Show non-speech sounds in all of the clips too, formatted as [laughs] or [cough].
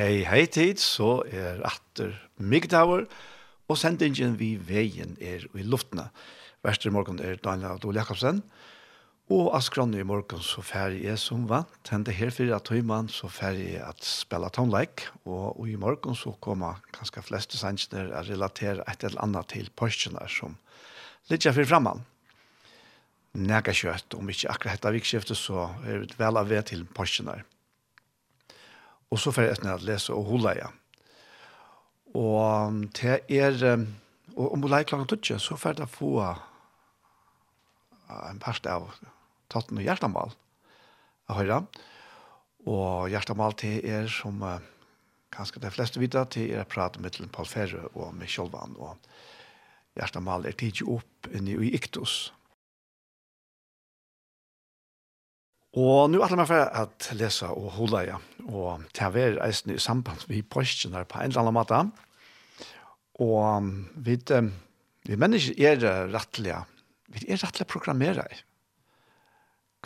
Hei, hei tid, så er atter Migdauer, og sendingen vi veien er i luftene. Værste i morgen er Daniel Adol Jakobsen, og Askron i morgen så ferdig er som vant. Hente her for at høymann så ferdig er at spille tonleik, og, og i morgen så kommer ganske fleste sendingen å relatere et eller annet til postene som litt jeg fyrir framman. Nega kjøtt, om ikke akkurat dette vikskiftet, så er det vel av ved til postene. Musikk Og så får jeg etter å lese og holde igjen. Og til er, og om du leier klokken tøtje, så får jeg få en part av tatt noe hjertemål. å høre. Og hjertemål til er som uh, kanskje de fleste vet, til er å prate med til Paul Ferre og med Kjolvan. Og hjertemål er tidlig opp inne i Iktus. Og nå er det meg for å lese og holde ja, og til å være eisen i samband med postene her på en eller annen måte. Og vi, vi mennesker er rettelige. vi er rettelige programmerer.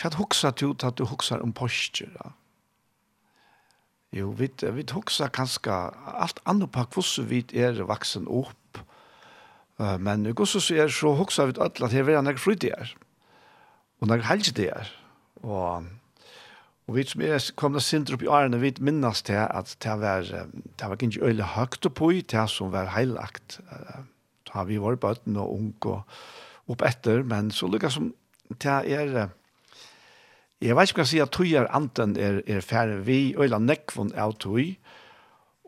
Hva hokser du til at du hokser om postene? da? Jo, vi, vi hokser kanskje alt annet på hvordan vi er vaksen opp, men hvordan så er så hokser vi til at det er veldig frydig er. og når helst det er, Og, og vi som er kommet sinter opp i årene, vi minnes til at det var, det var ikke øyelig høyt på i, det som var heilagt. Da har vi vært bøtten og ung og opp etter, men så lykkes som det er, jeg vet ikke hva jeg sier, at tog er anten er, er færre vi, øyelig nekvån er tog,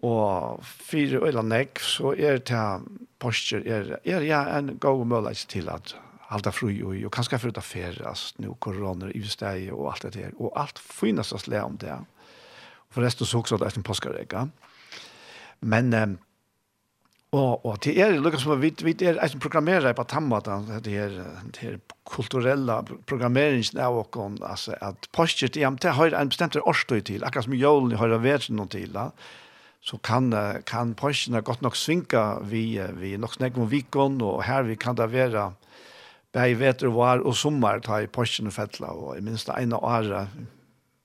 og fire øyelig nekv, så er det postur, er, er ja, en god mulighet til at halda fri og, og kanskje for å ferast nu koroner i steg og alt det der og alt finnes oss le om det forresten så også det er en påskaregga men um, og, og til er lukka som vi, vi er eisen programmerer på tammatan det er det er kulturella programmeringen av okon altså at postet i jam det har en bestemt årstøy til akkurat som jolen har vært noen til da så kan kan påskirna godt nok svinka vi vi nok snakke om vikon og her vi kan da være Det vetur var og sommar ta i Porsgrunn fettla og i minst en av åra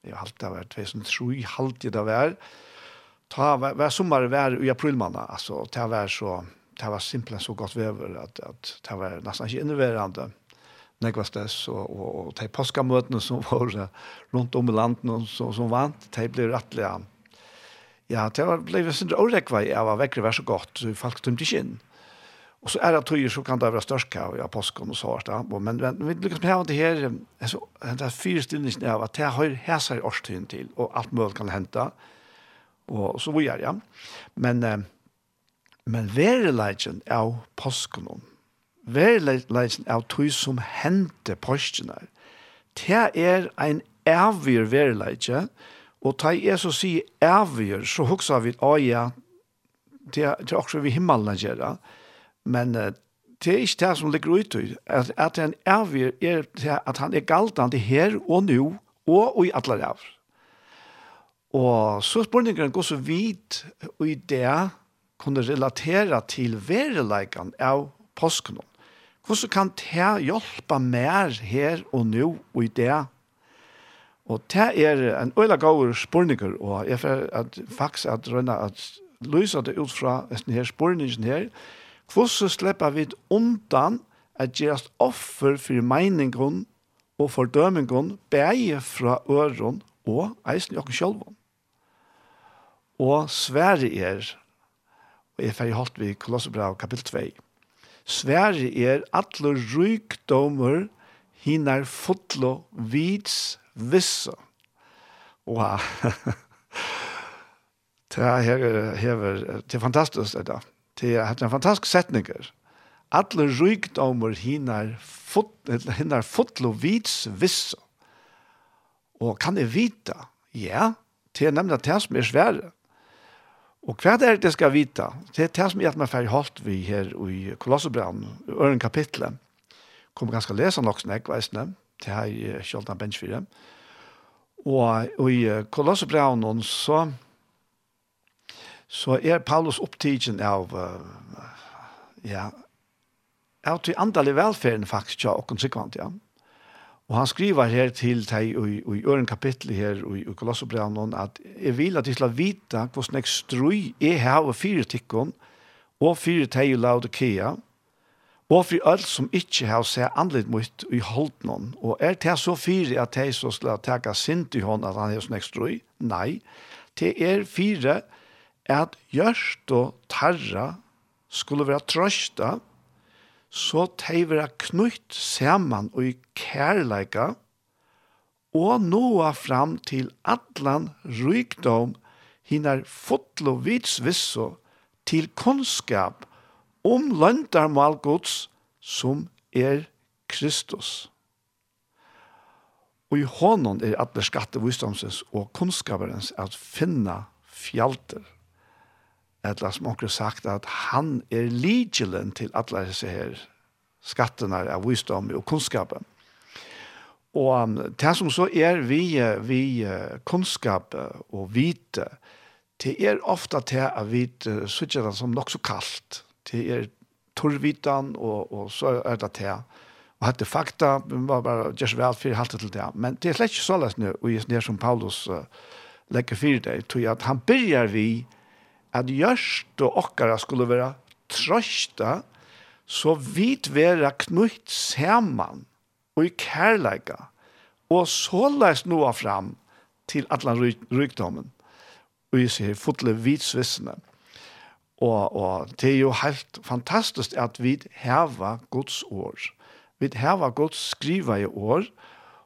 jeg halte det var 2003 halte det var ta var sommar var i april månad alltså det var så det var simpelt så gott vever, att att det var nästan inte innoverande, nekvastes og, og, og de påskamøtene som [laughs] var rundt om i landet og så, som vant, de ble rettelig ja, det var, ble sin årekvei, jeg var vekkere var så godt, så folk tømte ikke inn. Og så er det tøyer så kan det være størst kav i påsken og så där. Men men vi lykkes med det her, altså, det er fire stillingen av at det har hæsar i årstiden til, og alt mulig kan hente. Og så vi er, ja. Men eh, men very av påsken. Very av tøy som hente påsken. Det er en avgjør very. Og ta er så sier avgjør, så huksa vi, å ja, det er også vi himmelen gjør det men det er ikke det som ligger ut i, at, at han er, er, at han er galtande her og nå, og i alle av. Og så spørningen går så vidt og i det kunne relatera til vereleikene av påsken. Hvordan kan det hjelpe mer her og nå og i det? Og det er en øyla gaur spurninger, og jeg får at, faktisk at rønne at lyse det ut fra denne her spurningen her, Hvordan slipper vi undan at gjøres offer for meningen og fordømingen bæge fra øren og eisen jokken sjølven. Og svære er, og jeg ferdig holdt vi Kolossebra kapitel 2, svære er alle rykdommer hinner fotlo vids visse. Wow. det [laughs] her hever, det er fantastisk det da. Det er en fantastisk setning. Alle rykdommer hinner fot, hinner fotlo vits visse. Og kan jeg vite? Ja, det er nemlig det som er svære. Og hva er det jeg skal vite? Det er det som er at man får holdt vi her i Kolossebrand, i øren kapitlet. Kommer ganske lese nok snakk, det, til her i Kjoltan Benchfire. Og, og i Kolossebrand så så er Paulus opptidgen av uh, ja, av til andalig velferden faktisk, ja, og konsekvent, ja. Og han skriver her til deg i, i øren kapittel her i, i Kolossobrevnen at jeg vil at de skal vite hvordan jeg strøy er her og fire tikkene og fire teg i Laodikea og for alt som ikke har sett anledd mot i holdnen. Og er det så fire at de som skal ta sint i hånden at han er sånn jeg strøy? Nei, det er fire tikkene at gjørst og tarra skulle være trøsta, så tei vera knutt saman og i kærleika, og noa fram til atlan rykdom hinar fotlo vitsvisso til kunnskap om løndarmal gods som er Kristus. Og i hånden er atler skattevisdomsens og kunnskaperens at finna fjalter eller som onkel sagt at han er ligelen til alle disse her skattene av visdom og kunnskapen. Og det som så er vi, vi kunnskap og vite, det er ofte til at vi sitter det som nok så kaldt. Det er torvitan, og, og så er det til. Og hatt det fakta, vi var bare gjør vel for halte til det. Men det er slett ikke så løsende, og jeg som Paulus uh, legger for det, tror jeg at han begynner vi, at gjørst og okkara skulle være trøsta, så vit være knutt saman og i kærleika, og så leis noa fram til atlan rykdommen, og i sier fotle vitsvissene. Og, og det er jo helt fantastisk at vi heva Guds år. Vi heva Guds skriva i år,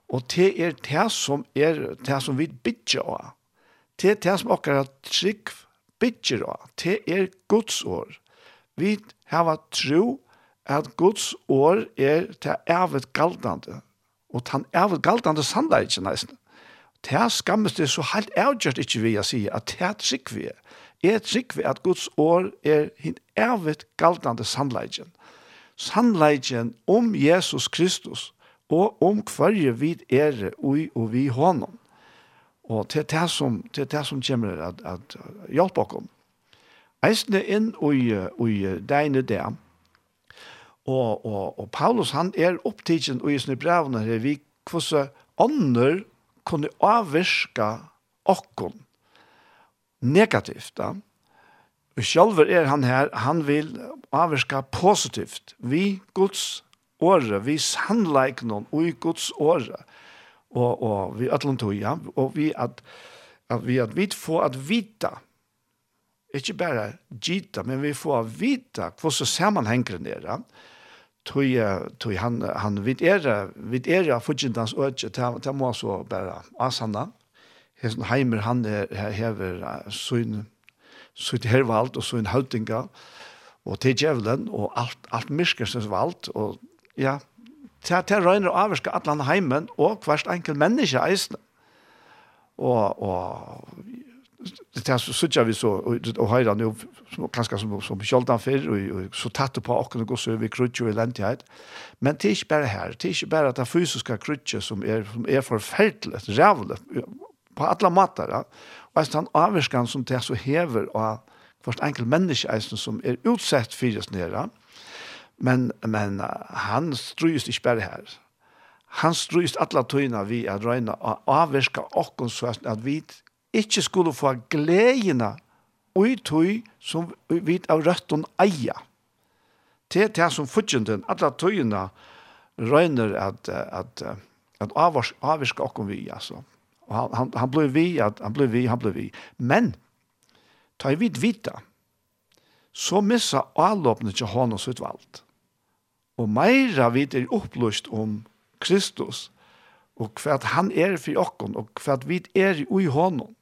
og det er det som, er, det som vi bidja av. Det er det som okkara trygg bytjer av, det er Guds år. Vi har tro at Guds år er til evet galdande, og til evet galdande sanda ikke nesten. Det skammes det så helt avgjørt ikke vi å si at det er trygg vi er. Jeg trygg vi at Guds år er hin evet galdande sannleidjen. Sannleidjen om Jesus Kristus og om hverje vi er og, og vi hånden. Og til det som, til det som kommer at, at hjelpe oss. Eisene inn i, i degene der. Og, og, og Paulus han er opptidsen i sine brevene her vi hvordan ånder kunne avvirke oss negativt. Da. Og selv er han her, han vil avvirke positivt. Vi Guds åre, vi sannleikene og i Guds åre. Og og, og vi atlan tog, ja, og vi at, at vi at vi får at vita, ikke bare gita, men vi får at vita hva som sammanhenger nere, tog, tog han, han vit era, vid era fudgjendans ta det må så bare asana, Hesen Heimer, han hever sin, sitt hervald og sin høytinga, og til djevelen, og alt, alt myrkelsens vald, og ja, til at jeg røyner å avvarske alle andre heimen, og hvert enkelt menneske eisene. Og, og det er så vi så, og, og høyre jo kanskje som, som kjøltan før, og, og så tatt på åkken og gåsø, vi krutje og elendighet. Men det er ikke bare her, det er ikke bare at det fysiske krutje som er, som er forferdelig, rævlig, på alle måter. Ja. Og jeg stand avvarskene som det er så hever, og hvert enkelt menneske eisene som er utsett fyrir oss nere, Men, men han strøyst ikke bare her. Han strøyst alle tøyene vi er røyne og avvirka åkken så at vi ikke skulle få gledene og tøy som vi av røtten eier. Til det som fortjenten, alle tøyene røyner at, at, at avvirka åkken vi, altså. Og han, han, han ble vi, at, han ble vi, han ble vi. Men, ta i vidt vita, så missa avlåpene til hånden sitt valgt og meira vi er opplyst om Kristus, og hva han er for okken, og hva vi er i hånden,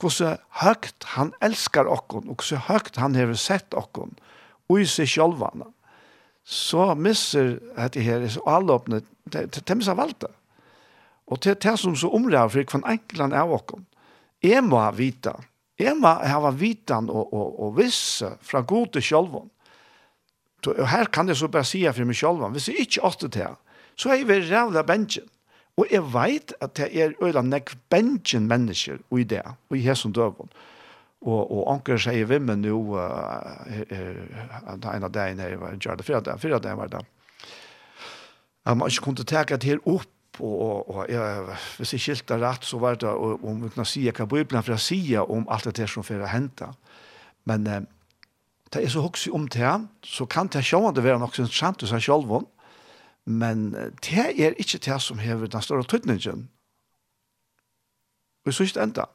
hvordan høgt han elskar okken, og hvordan høgt han har sett okken, og i seg sjølvane, så misser dette her, så allåpne, til dem som valgte. Og til det som så omrører for hver enkelen av okken, jeg må vite, jeg må ha vitan og, og, og visse fra god til sjølvane, Og her kan jeg så bare si for meg selv, hvis jeg ikke åtte til, så er jeg ved rævla bensjen. Og jeg vet at det er øyla nek bensjen mennesker i det, og i hesson døven. Og, og anker sier vi, men nå, uh, en av deg, når jeg var gjør det, fyra dagen, fyra dagen var det, Jeg må ikke kunne teke det her opp, og, og, og jeg, hvis jeg skilte rett, så var det om vi kunne si hva Bibelen å si om alt det som fyrir hentet. Men eh, det er så hoksi om det, så kan det sjående være noe interessant hos seg selv, men det er ikke det som hever den store tøytningen. Og så ikke enda.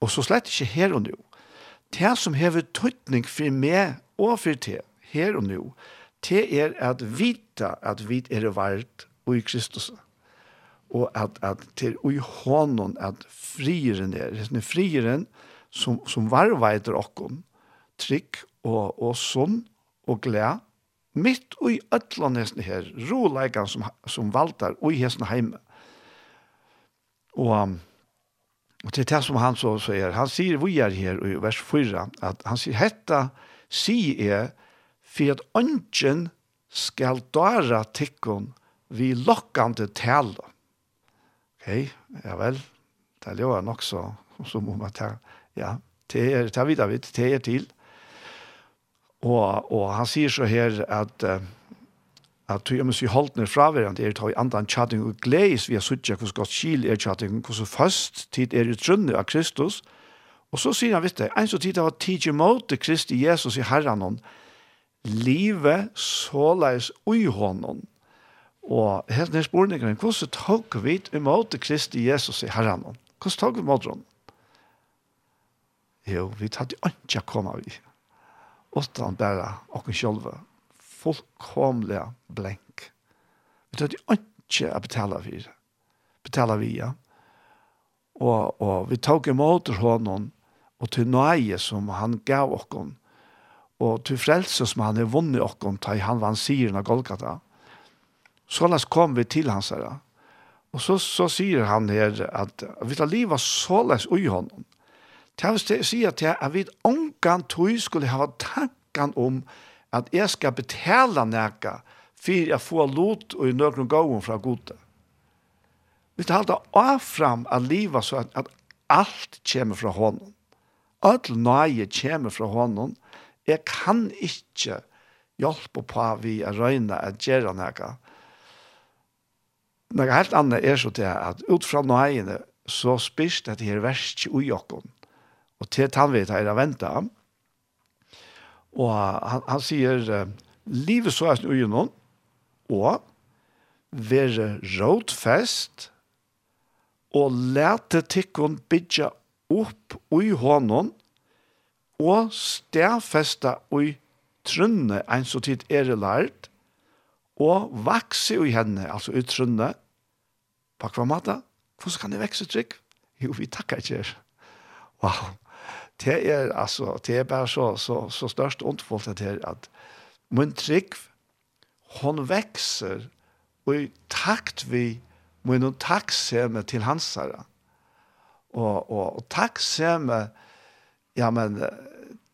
Og så slett ikke her og nå. Det som hever tøytning for meg og for det, her og nå, det er at vita at vi er vært i Kristus. Og at, at til og i hånden at frieren er, det er frieren som, som varveiter okken, trygg og, og sunn og gled, mitt og i øtlandesene her, roleikene som, som valgtar og i hesten hjemme. Og, og til det som han så sier, han sier vi er her i vers 4, at han sier, hetta sier jeg, for at ønsken skal dara tikkun vi lokkande tale. Ok, ja vel, det er jo nok så, som om at ja, det er, det er vidt, det er til, Og, og han sier så her at uh, at du må si holdt ned fra hverandre, er ta i andan tjatting og gledes via har hvordan godt skil er tjatting, hvordan først tid er utrunnet av Kristus. Og så sier han, vet du, en så tid av tidlig mot Kristi Jesus i Herren hon, livet såleis ui honom. Og helt ned spørningen, hvordan tok vi imot Kristi Jesus i Herren hon? Hvordan tok vi imot hon? Jo, vi tatt ikke å komme av i utan bara och själva fullkomliga blank. Vi tar det inte att betala för det. Betala Og, Och, och vi tog emot honom och till nöje som han gav oss og til frelse som han har vunnet okkom ta i han vann siren av Golgata. Så las kom vi til hans herre. Og så, så sier han her at vi tar livet så las ui honom. Det vil jeg si at jeg vet omgang tog skulle ha tanken om at jeg skal betale nækka for jeg får lot og i nøkron gåen fra gode. Vi tar alltid avfram av livet så at, at alt kommer fra hånden. Alt nøye kommer fra hånden. Jeg kan ikke hjelpe på vi er røyne at gjøre nækka. Noe helt annet er så til at ut fra nøyene så spørs det her verst i okken Og til tannvitt er venta. Og han, han sier, livet så er ugenom, og være rådfest, og lete tikkun bidja opp ui hånden, og stedfesta ui trunne ein så tid er lært, og vakse ui henne, altså ui trunne, på hva måte, hvordan kan det vekse trygg? Jo, vi takkar ikke. Wow, det er altså, det er bare så så så størst ont för det här att min trick hon vekser, og i takt vi min tacksamhet til hans herre. Og, och och tacksamhet ja men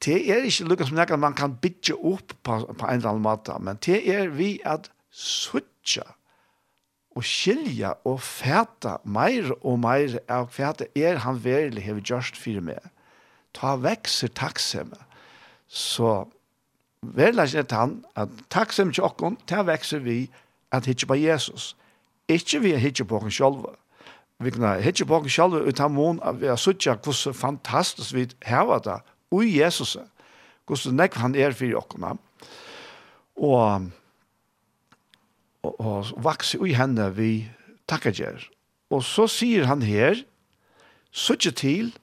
det er ikke lukka som nekker man kan bitcha opp på på en eller annen måte men det er vi at suttje, og skilje og fæta meir og meir av fæta er han verilig hever gjørst fyrir meg ta vekser takksemme. Så verleis er han at takksemme til okken, ta vekser vi at hitje på Jesus. Ikke vi er hitje på okken sjolva. Vi kan hitje på okken sjolva utan mån at vi har suttja hvordan fantastisk vi heva det ui Jesus. Hvordan nekv han er for okken. Og, og, og vaks ui henne vi takkar Og så sier han her, suttje til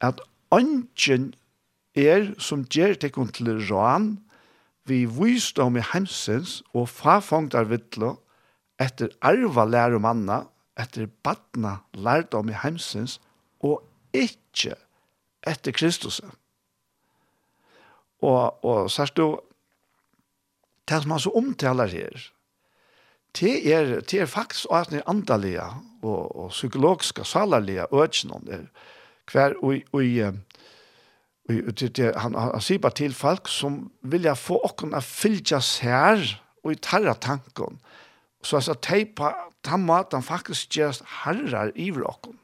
at Ønsken er som gjør tekken til råan, vi visdom i hemsens og farfangt av vittlo, etter arva lærer manna, etter badna lærdom i hemsens, og ikke etter Kristus. Og, og sørst du, det som han så omtaler her, det er, det er faktisk også den andalige og, og psykologiske salerlige økene der, Hver og, og, og, og han, han sier bare til folk som vilja få okken å fylgja sær og i tarra tanken. Så altså, de på den måten faktisk gjør herrer i okken.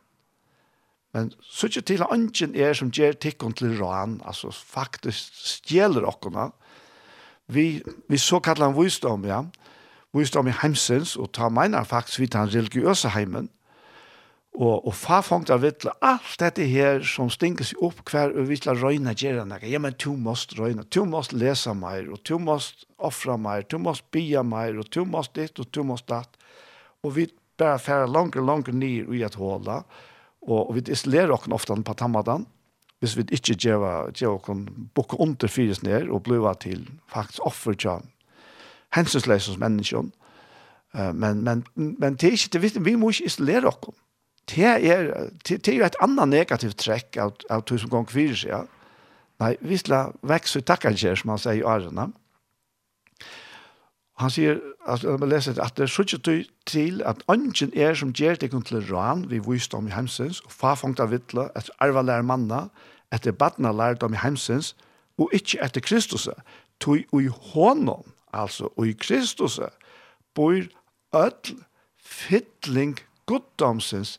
Men så ikke til at ønsken er som gjør tikkene til ran, altså faktisk stjeler okkene. Vi, vi så kallar han visdom, ja. Visdom i heimsens, og ta mina faktisk vidt han religiøse heimen. Og, og fa fangt av vittle, alt dette her som stinker seg opp hver og vittle røyna gjerrene. Ja, men du måst røyna, du måst lesa meir, og du måst ofra meir, du måst bia meir, og du måst ditt, og du måst datt. Og vi bare færre langer, langer nyr i et håla, og, og vi isolerer okken ofte på tammadan, hvis vi ikke gjeva, gjeva okken bukke under fyres ned, og bluva til faktisk offer til hensynsløsens menneskjon. Uh, men, men, men det er ikke, det vi må ikke isolere det er, det, det er jo et annet negativt trekk av, av tusen ganger fire. Ja. Nei, vi skal vekse ut takkanger, som han sier i Arena. Han sier, altså, jeg må lese det, at det er så ikke til at ønsken er som gjør det kun til ran, vi viste om i hemsens, og farfangt av vittla, etter arva lærer manna, etter badna lærer om i hemsens, og ikke etter Kristus. Tog i hånden, altså, og i Kristus, bor ødel, fytling, goddomsens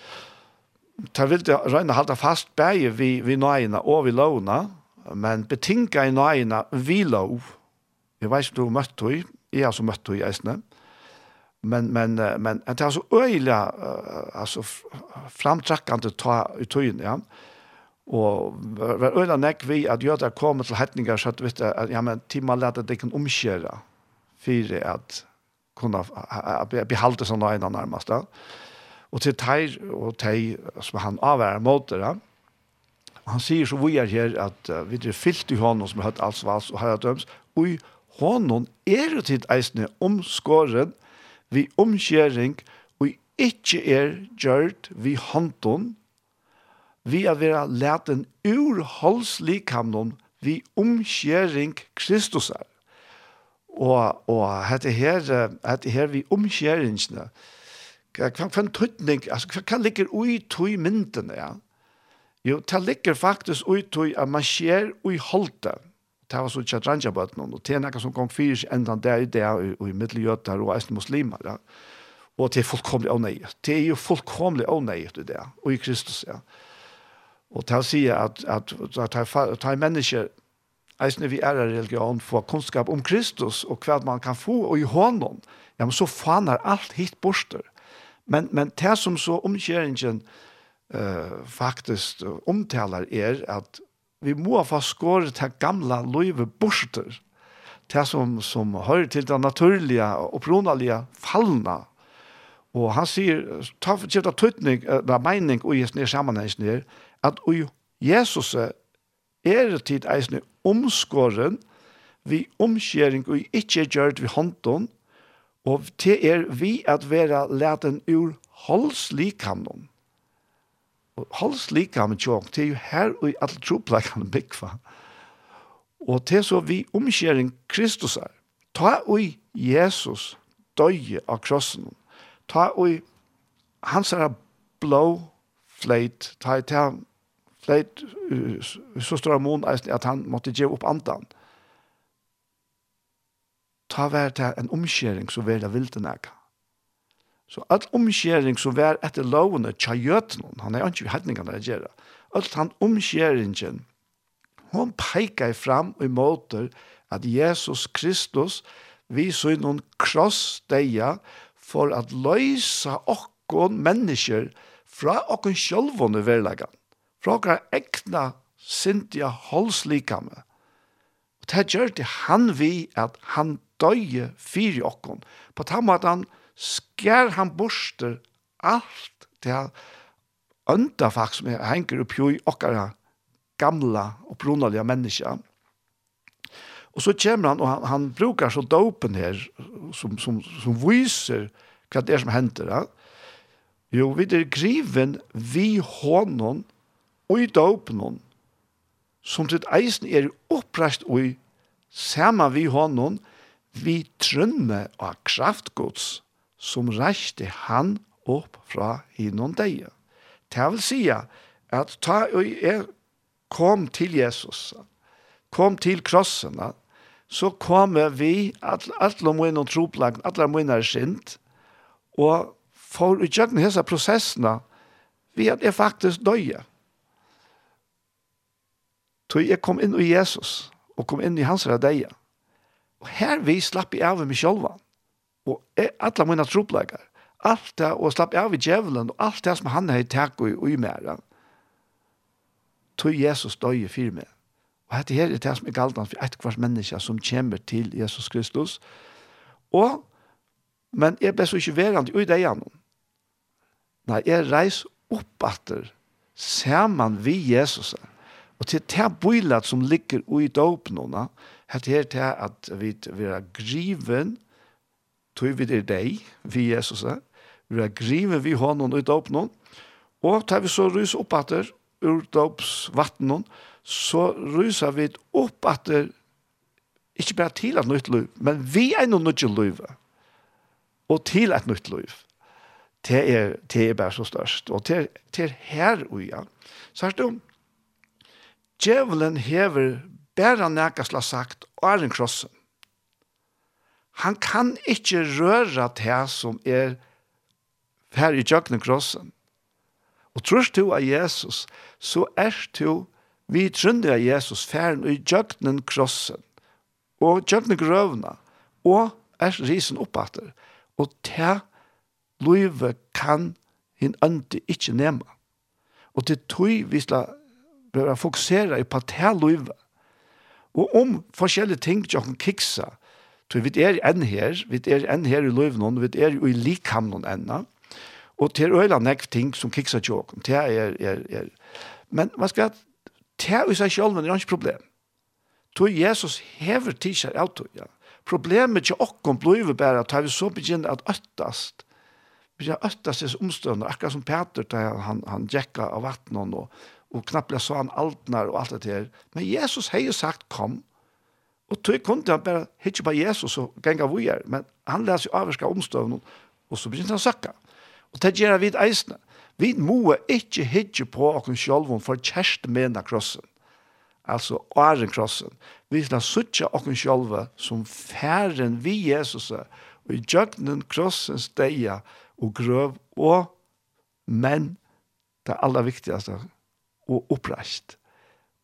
tar vill det röna hålla fast bäge vi vi nöjna och vi låna men betinka i nöjna vi lov. Jag vet inte du mött du, jag har så mött du i Esne. Men men men att det är så öjliga alltså framtrackande ta i tøyen, ja. Og var øyla nekk vi at jøda kom til hetningar så at, vet, at ja, men timma leta det kan omkjøre for at kunna behalde sånne øyne nærmast. Ja Og til teir og tei som han avværer mot det, han sier så vi er her at uh, vi er fyllt i hånden som har hatt alls vals og har døms, og i hånden er det tid eisne omskåren vi omkjering og ikkje er gjørt vi hånden vi er vera leten ur halslikamnon vi omkjering Kristus er. Og, og hette her, hette her vi omkjeringsne, hva kan en tøtning, altså hva kan ligger ui tøy mynden, ja? Jo, det ligger faktisk ui tøy at man skjer ui holde. Det var så ikke at ranja på noen, og det er noe som kom fyrir enda der i det, og i middelgjøter og eisen muslimer, ja? Og det er fullkomlig avnøyet. Det er jo fullkomlig avnøyet i det, og i Kristus, ja. Og det sier at, at, at, at, at mennesker, eisen vi er religion, får kunnskap om Kristus, og hva man kan få, og i hånden, ja, men så faner alt hit borster Men, men det som så omkjeringen uh, faktisk omtaler er at vi må få skåret til gamla løyve borster, det som, som hører til det naturlige og opprunalige fallene. Og han sier, ta for kjøpte tøytning, det er mening og gjør sammenhengen her, at og Jesus er det tid eisne omskåren, vi omskjering og ikke gjør det vi hånden, Og til er vi at være leten ur holdslikamnen. Og holdslikamnen tjong, til er jo her og i alle troplakene byggva. Og til så vi omkjering Kristus er. Ta ui Jesus døye av krossen. Ta ui hans er blå fleit, ta i ta fleit, så står det mån at han måtte gjøre opp andan ta vær til en omskjering som vær det vilden eka. Så all omskjering som vær etter lovene tja gjøtene, han er ikke hedningene å gjøre, all han omskjeringen, hon peikar fram i måter at Jesus Kristus vi så noen kross deia for at løysa okkon mennesker fra okkon sjølvåne verlegan, fra okkon ekna sintia holdslikame. Og det gjør det han vi at han døye fyri okkon. På den måten skær han borster alt det øndafak som henger og i okkara gamla og brunalige menneska. Og så kommer han, og han, han brukar så dopen her, som, som, som viser hva det er som hender. Ja. Jo, vi er griven vi hånden og i dopen som til eisen er oppreist og i saman vi hånden, vi trunne av kraftgods som reiste han opp fra hinnom deg. Det vil si at ta og jeg kom til Jesus, kom til krossen, så kom vi, alle mine troplag, alle mine er sint, og for å gjøre disse prosessene, vi at jeg faktisk døye. Så jeg kom inn i Jesus, og kom inn i hans redeie. Og her vi slapp jeg av med selv, og alle mine troplegger, alt det, og slapp jeg av i djevelen, og alt det som han har tatt og i mer. Tog Jesus døye for meg. Og dette her er det som er galdan for et kvart menneske som kommer til Jesus Kristus. Og, men jeg ble så ikke verand i det gjennom. Nei, jeg reis opp etter ser man vi Jesus. Og til det bøylet som ligger i dåpen, Hette her til at vi er griven, tog vi det deg, vi Jesus, vi er griven vi hånden ut av noen, og tar vi så rys opp etter, ur dopsvattnen, så ryser vi opp etter, ikke bare til et nytt liv, men vi er noe nytt liv, og til et nytt liv. Det er, det er bare så størst, og til, til her og ja. Så her stod, djevelen hever bare nækka la sagt, og er krossen. Han kan ikke røre til som er her i kjøkkenen krossen. Og tror du av Jesus, så er du vi trunde av Jesus færen i kjøkkenen krossen, og kjøkkenen grøvna, og er risen oppater Og til løyve kan hin ønte ikkje nema. Og til tøy vi skal fokusere på til løyve, og om forskjellige ting jokken kiksa. Så vi er enn her, vi er enn her i løvnån, vi er jo i likhamnån ennå, og til øyla nekv ting som kiksa jokken, det er, er, er. Men man skal, det er jo seg selv, men det er ikke problem. Så Jesus hever tidsjer av tog, ja. Problemet til åkken blir bare at vi så begynner at øttast, begynner at øttast disse omstående, akkurat som Peter, da han, han, han av vattnet og, og knapple så han altnar og alt det her. Men Jesus har jo sagt, kom. Og tog kunde han bare hitje på Jesus og genga vujer, men han leser jo avvarska omstående, og så begynte han å sakka. Og det gjør vi eisene. Vi må ikke hitje på oss selv for kjæreste med krossen. Altså åren krossen. Vi skal suttje oss selv som færen vi Jesus og i djøgnen krossen steia og grøv og men det aller viktigaste og oppreist.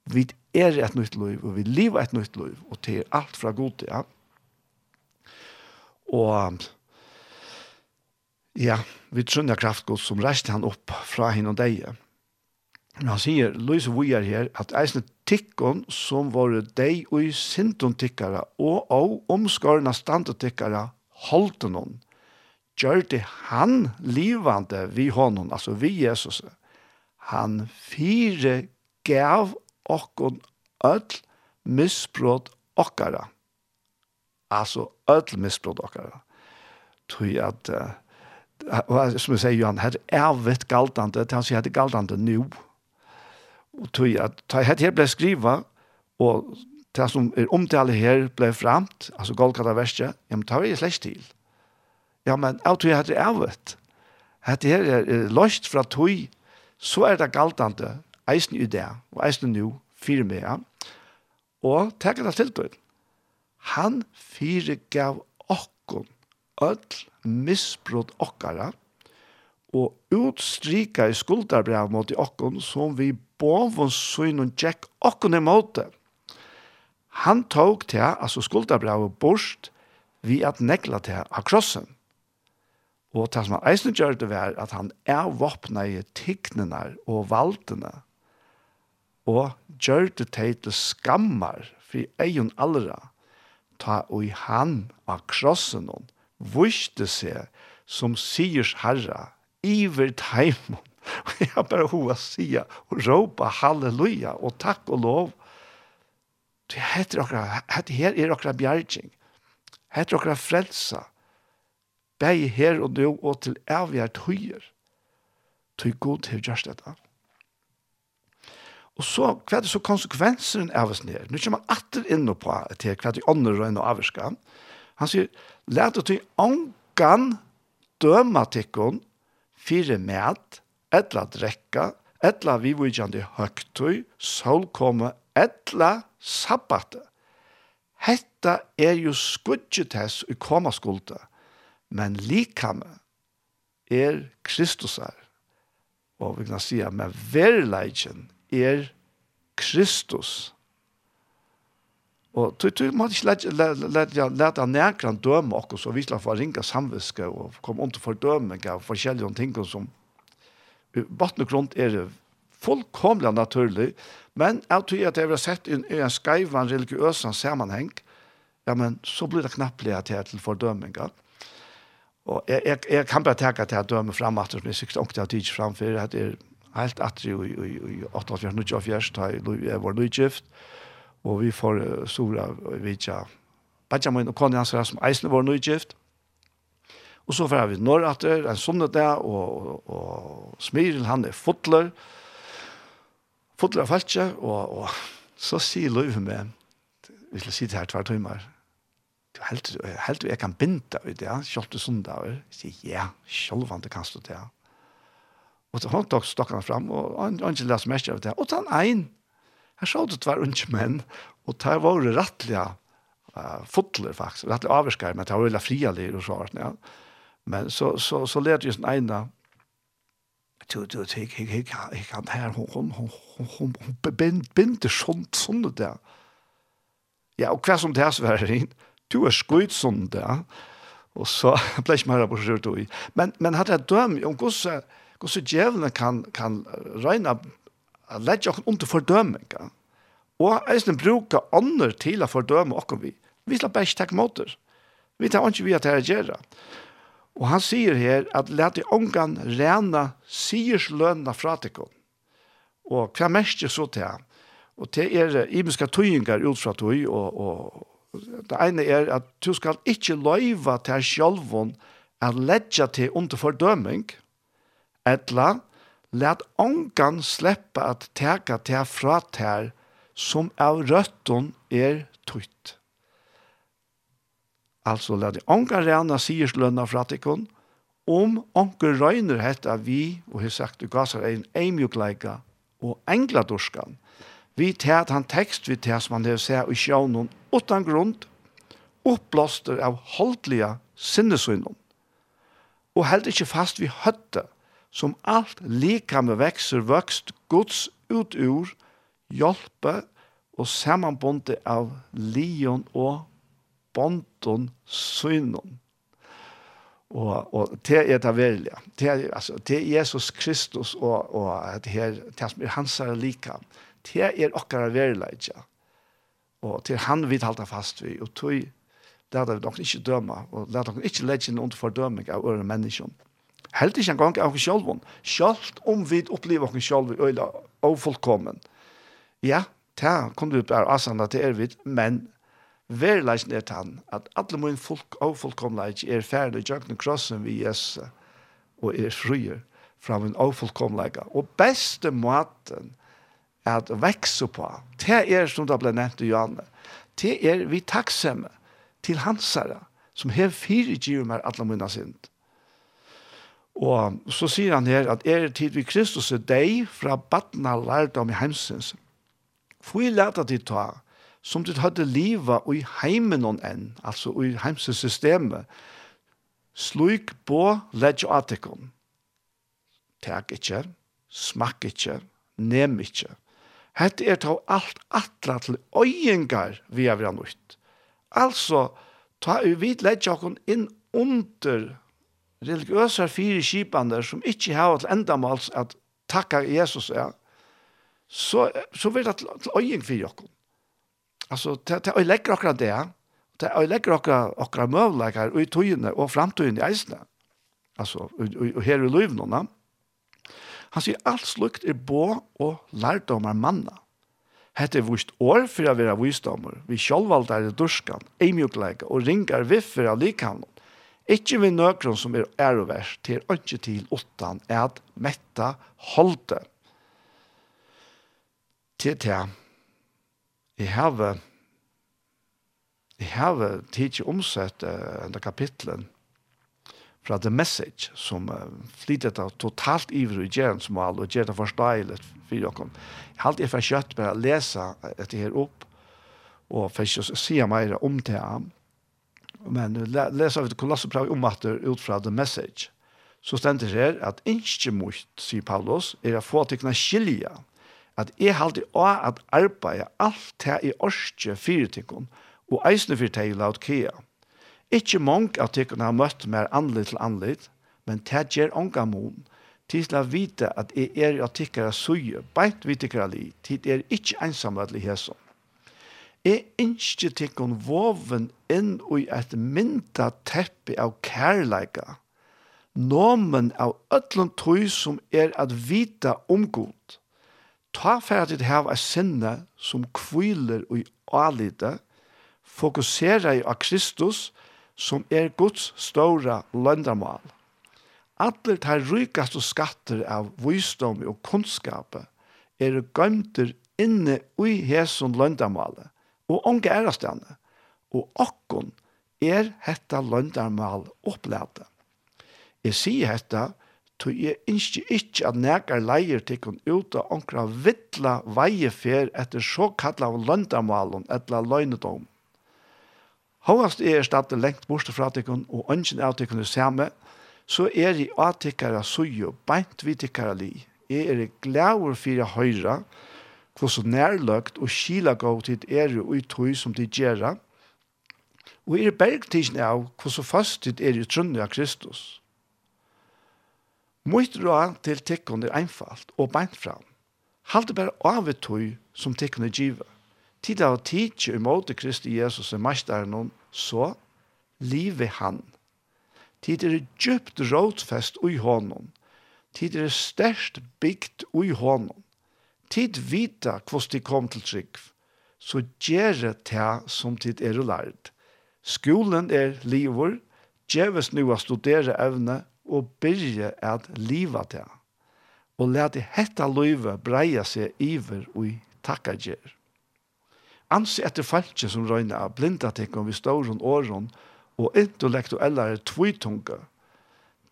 Vi er et nytt liv, og vi lever et nytt liv, og til alt fra god til, ja. Og ja, vi trunner kraftgodt som reiste han opp fra henne og deg. Men han sier, Louise Vujar her, at eisne tikkon som var deg og i sinton tikkara, og av omskarna standetikkara holdt noen, gjør det han livande vi honom, altså vi Jesus han fire gav okkon öll misbrot okkara. Altså öll misbrot okkara. Tui at, uh, som jeg sier Johan, her er vitt galdande, til han sier det galdande nu. Og tui at, her, her ble skriva, og det som er omtale her ble framt, altså Golgata verset, ja, men tar jeg slett til. Ja, men jeg tror jeg her er vitt. her er løst fra tøy så er det galtande eisen i det, og eisen nu, fire med, ja. og takk det til til. Han fire gav okkon, öll misbrott okkara, og utstrika i skuldarbrev mot okkon, som vi bovon søyn og tjekk okkon i måte. Han tok til, altså skuldarbrev bort, vi at nekla til av krossen. Og det som han eisen gjør det var at han er våpna i tignene og valtene og gjør det til skammer for egen allra ta [laughs] og i han av krossen og viste seg som sigers herra iver teimen og jeg bare hoa sia og råpa halleluja og takk og lov. Det heter okra det her er okra bjergjeng heter okra frelsa bæg her og nå og til avgjert høyer. Tøy god til gjørst dette. Og så, hva er det så konsekvenseren av oss nere? Nå kommer man atter inn på til hva er det ånder og inn og avvarska. Han sier, let lærte til ångan dømatikken fire med, etla drekka, etla vivujande høgtøy, solkomme, etla sabbate. Hetta er jo skudgetess i koma skulda men likame er Kristusar. Og vi kan si at med verleidjen er Kristus. Og tog tog måtte ikke lete han nærkere døme oss, og vi skal få ringe samviske og komme om til fordøming av forskjellige ting som vattnet og grunn er fullkomlig naturlig, men jeg tror at jeg har sett i en skaivan religiøs sammenheng, ja, men så blir det knapplig at jeg er til fordøminga. Ja Og jeg, jeg, jeg kan bare tenke til at døme frem at det er sikkert ångte av tids framfor, at det er helt atri i 88-94, da jeg var nødgift, og vi får stora vidtja min og kone hans som eisene var nødgift, og så får vi når at det er en sånne der, og, og, og Smiren, han er fotler, fotler av falskje, og, og så sier Løyve med, vi skal si det her tvær timer, helt, helt jeg kan binda ut det, kjølt du sånn Jeg sier, ja, kjølvande kan stå det. Og så holdt dere stokkene frem, og han ikke leser mest av det. Og ta en ein, her så det var unge menn, og der var det rettelig uh, fotler faktisk, rettelig avskar, men det var veldig frialig og sånt, ja. Men så, så, så lærte jeg sånn ene, du du jeg, jeg, jeg, jeg kan her hun, hun, hun, hun, hun, bind bind sånn sånt der ja og hva som det er så var det du er skudd sånn der, og så [laughs] ble ikke mer på skjørt i. Men, men hadde jeg døm om hvordan, hvordan djevelen kan, kan regne at legge oss under fordømninger, og eisen bruke andre til å fordøme oss vi. Vi slår bare ikke takke måter. Vi tar ikke vi at det er gjøre. Og han sier her at let de ångan rena siers lønna fra tikkun. Og hva mest er så til han? Og det er imenska tøyinger ut fra tøy og, og det ene er at du skal ikke løyva til sjølven at ledja til under fordøming, etla, let ångan sleppa at teka til fra til som av røtten er tøyt. Altså, let ångan rena sier slønna fra tikkun, om ångan røyner hetta vi, og har sagt, du gasar ein eimjukleika og engladuskan, Vi tar han tekst, vi tar som han lever seg i sjånen, utan grunn, oppblåster av holdlige sinnesynene. Og held ikke fast vi høtte, som alt lika med vekser vokst Guds ut ur, hjelpe og samanbonde av lion og bonton synon. Og, og det er det velja. Det er, altså, det er Jesus Kristus og, og det, her, det som er hans er lika. Det Det er okkara verileidja. Og til han vil halda fast vi, og tog det er det nok ikke døma, og det er nok ikke legge inn under fordøming av øre menneskjon. Helt ikke en gang av oss selv, selv om vi opplever oss selv i øyla og fullkommen. Ja, det kunne vi bare avsende til er vi, men verileisen er tann at alle min folk og fullkomleik er ferdig jøkken krossen vi Jesus og er fryer fra min og avfullkomleika. Og beste måten at vekse på, det er som det ble nevnt i Johanne, det er vi takksomme til hansere, som har fire giver alle mine sint. Og så sier han her at er tid vi Kristus er deg fra baden av lærdom i heimsins. For jeg lærte til ta, som du hadde livet i heimen noen enn, altså i heimsins systemet, sluik på legiotikon. Teg ikke, smak ikke, nem ikke. Hette er ta alt atla til øyengar vi er vera nøyt. Altså, ta vi vidt ledja okon inn under religiøsar fire kipander som ikkje hava til endamals at takka Jesus er, så, så vil det til øyeng fyrir okon. Altså, ta er øylegger okra det, ta er øylegger okra, okra møvleikar og i tøyene og framtøyene i eisene. Altså, og, og, og her i løyvnåna. Mm Han sier alt slukt er bå og lærdomar manna. Hette er vist år for å være visdommer. Vi sjølvvalgte er i durskan, eimjukleika og ringar viffer av likhavnen. Ikke vi nøkron som er ærovers til ikke til åttan er at metta holde. Til til jeg har jeg har tidsi omsett uh, enda kapitlen fra The Message, som uh, flyttet det totalt ivrig i gjernmål og gjør det forståelig for dere. Jeg har alltid fått kjøtt med å lese dette her opp, og fikk ikke si mer om det. Men leser vi til Kolosserbrevet om at det ut fra The Message. Så stender det her at ikke mot, sier Paulus, er å få til å skilje at jeg har alltid å at arbeide alt det i orske fyrtikon og eisne det i Laodkea. Ikke mange av tykkene har møtt mer anlitt til anlitt, men det gjør ånga mån. Til å vite at jeg er av tykkere søye, beint vi tykkere li, tid er ikke ensamme til hæsson. Jeg ønsker tykkene voven inn i et mynda teppe av kærleika, nomen av ødlom tøy som er at vita omgod. Ta ferdig hava et sinne som kviler og alite, fokusera i av Kristus, som er Guds stora løndamal. Alle tar rykast og skatter av visdom og kunnskap er gømter inne i hesson løndamale og onge ærastane, og okkon er hetta løndamal opplade. Jeg sier hetta, tog jeg ikke ikke at nekar leier tikkun ut av onkra vittla veiefer etter såkalla løndamalen, etter løgnedom. Hovast er staten lengt bort fra tikkun, og ønsken av tikkun er samme, så er i atikkara suju, beint vi tikkara li. Jeg er glæver fyrir høyra, så nærløgt og skila gav tid er ui tøy som de gjerra, og er bergtidsen av hvordan fast tid er i trunne av Kristus. Mitt råd til tikkun er einfalt og beint fram. Halte bare av et tøy som tikkun er givet tid av tid imot Kristi Jesus er mestaren hon, så livet han. Tid er djupt rådfest ui hånden. Tid er størst bygd ui hånden. Tid vita hvordan de kom til trygg, så gjere ta som tid er lært. Skolen er livet, gjøres nå å studere evne og byrje at liva til. Og let det hetta løyve breia seg iver ui takka gjer anse etter falskje som røyne av blinda tikkene vi står rundt åren og intellektuelle er tvitunga.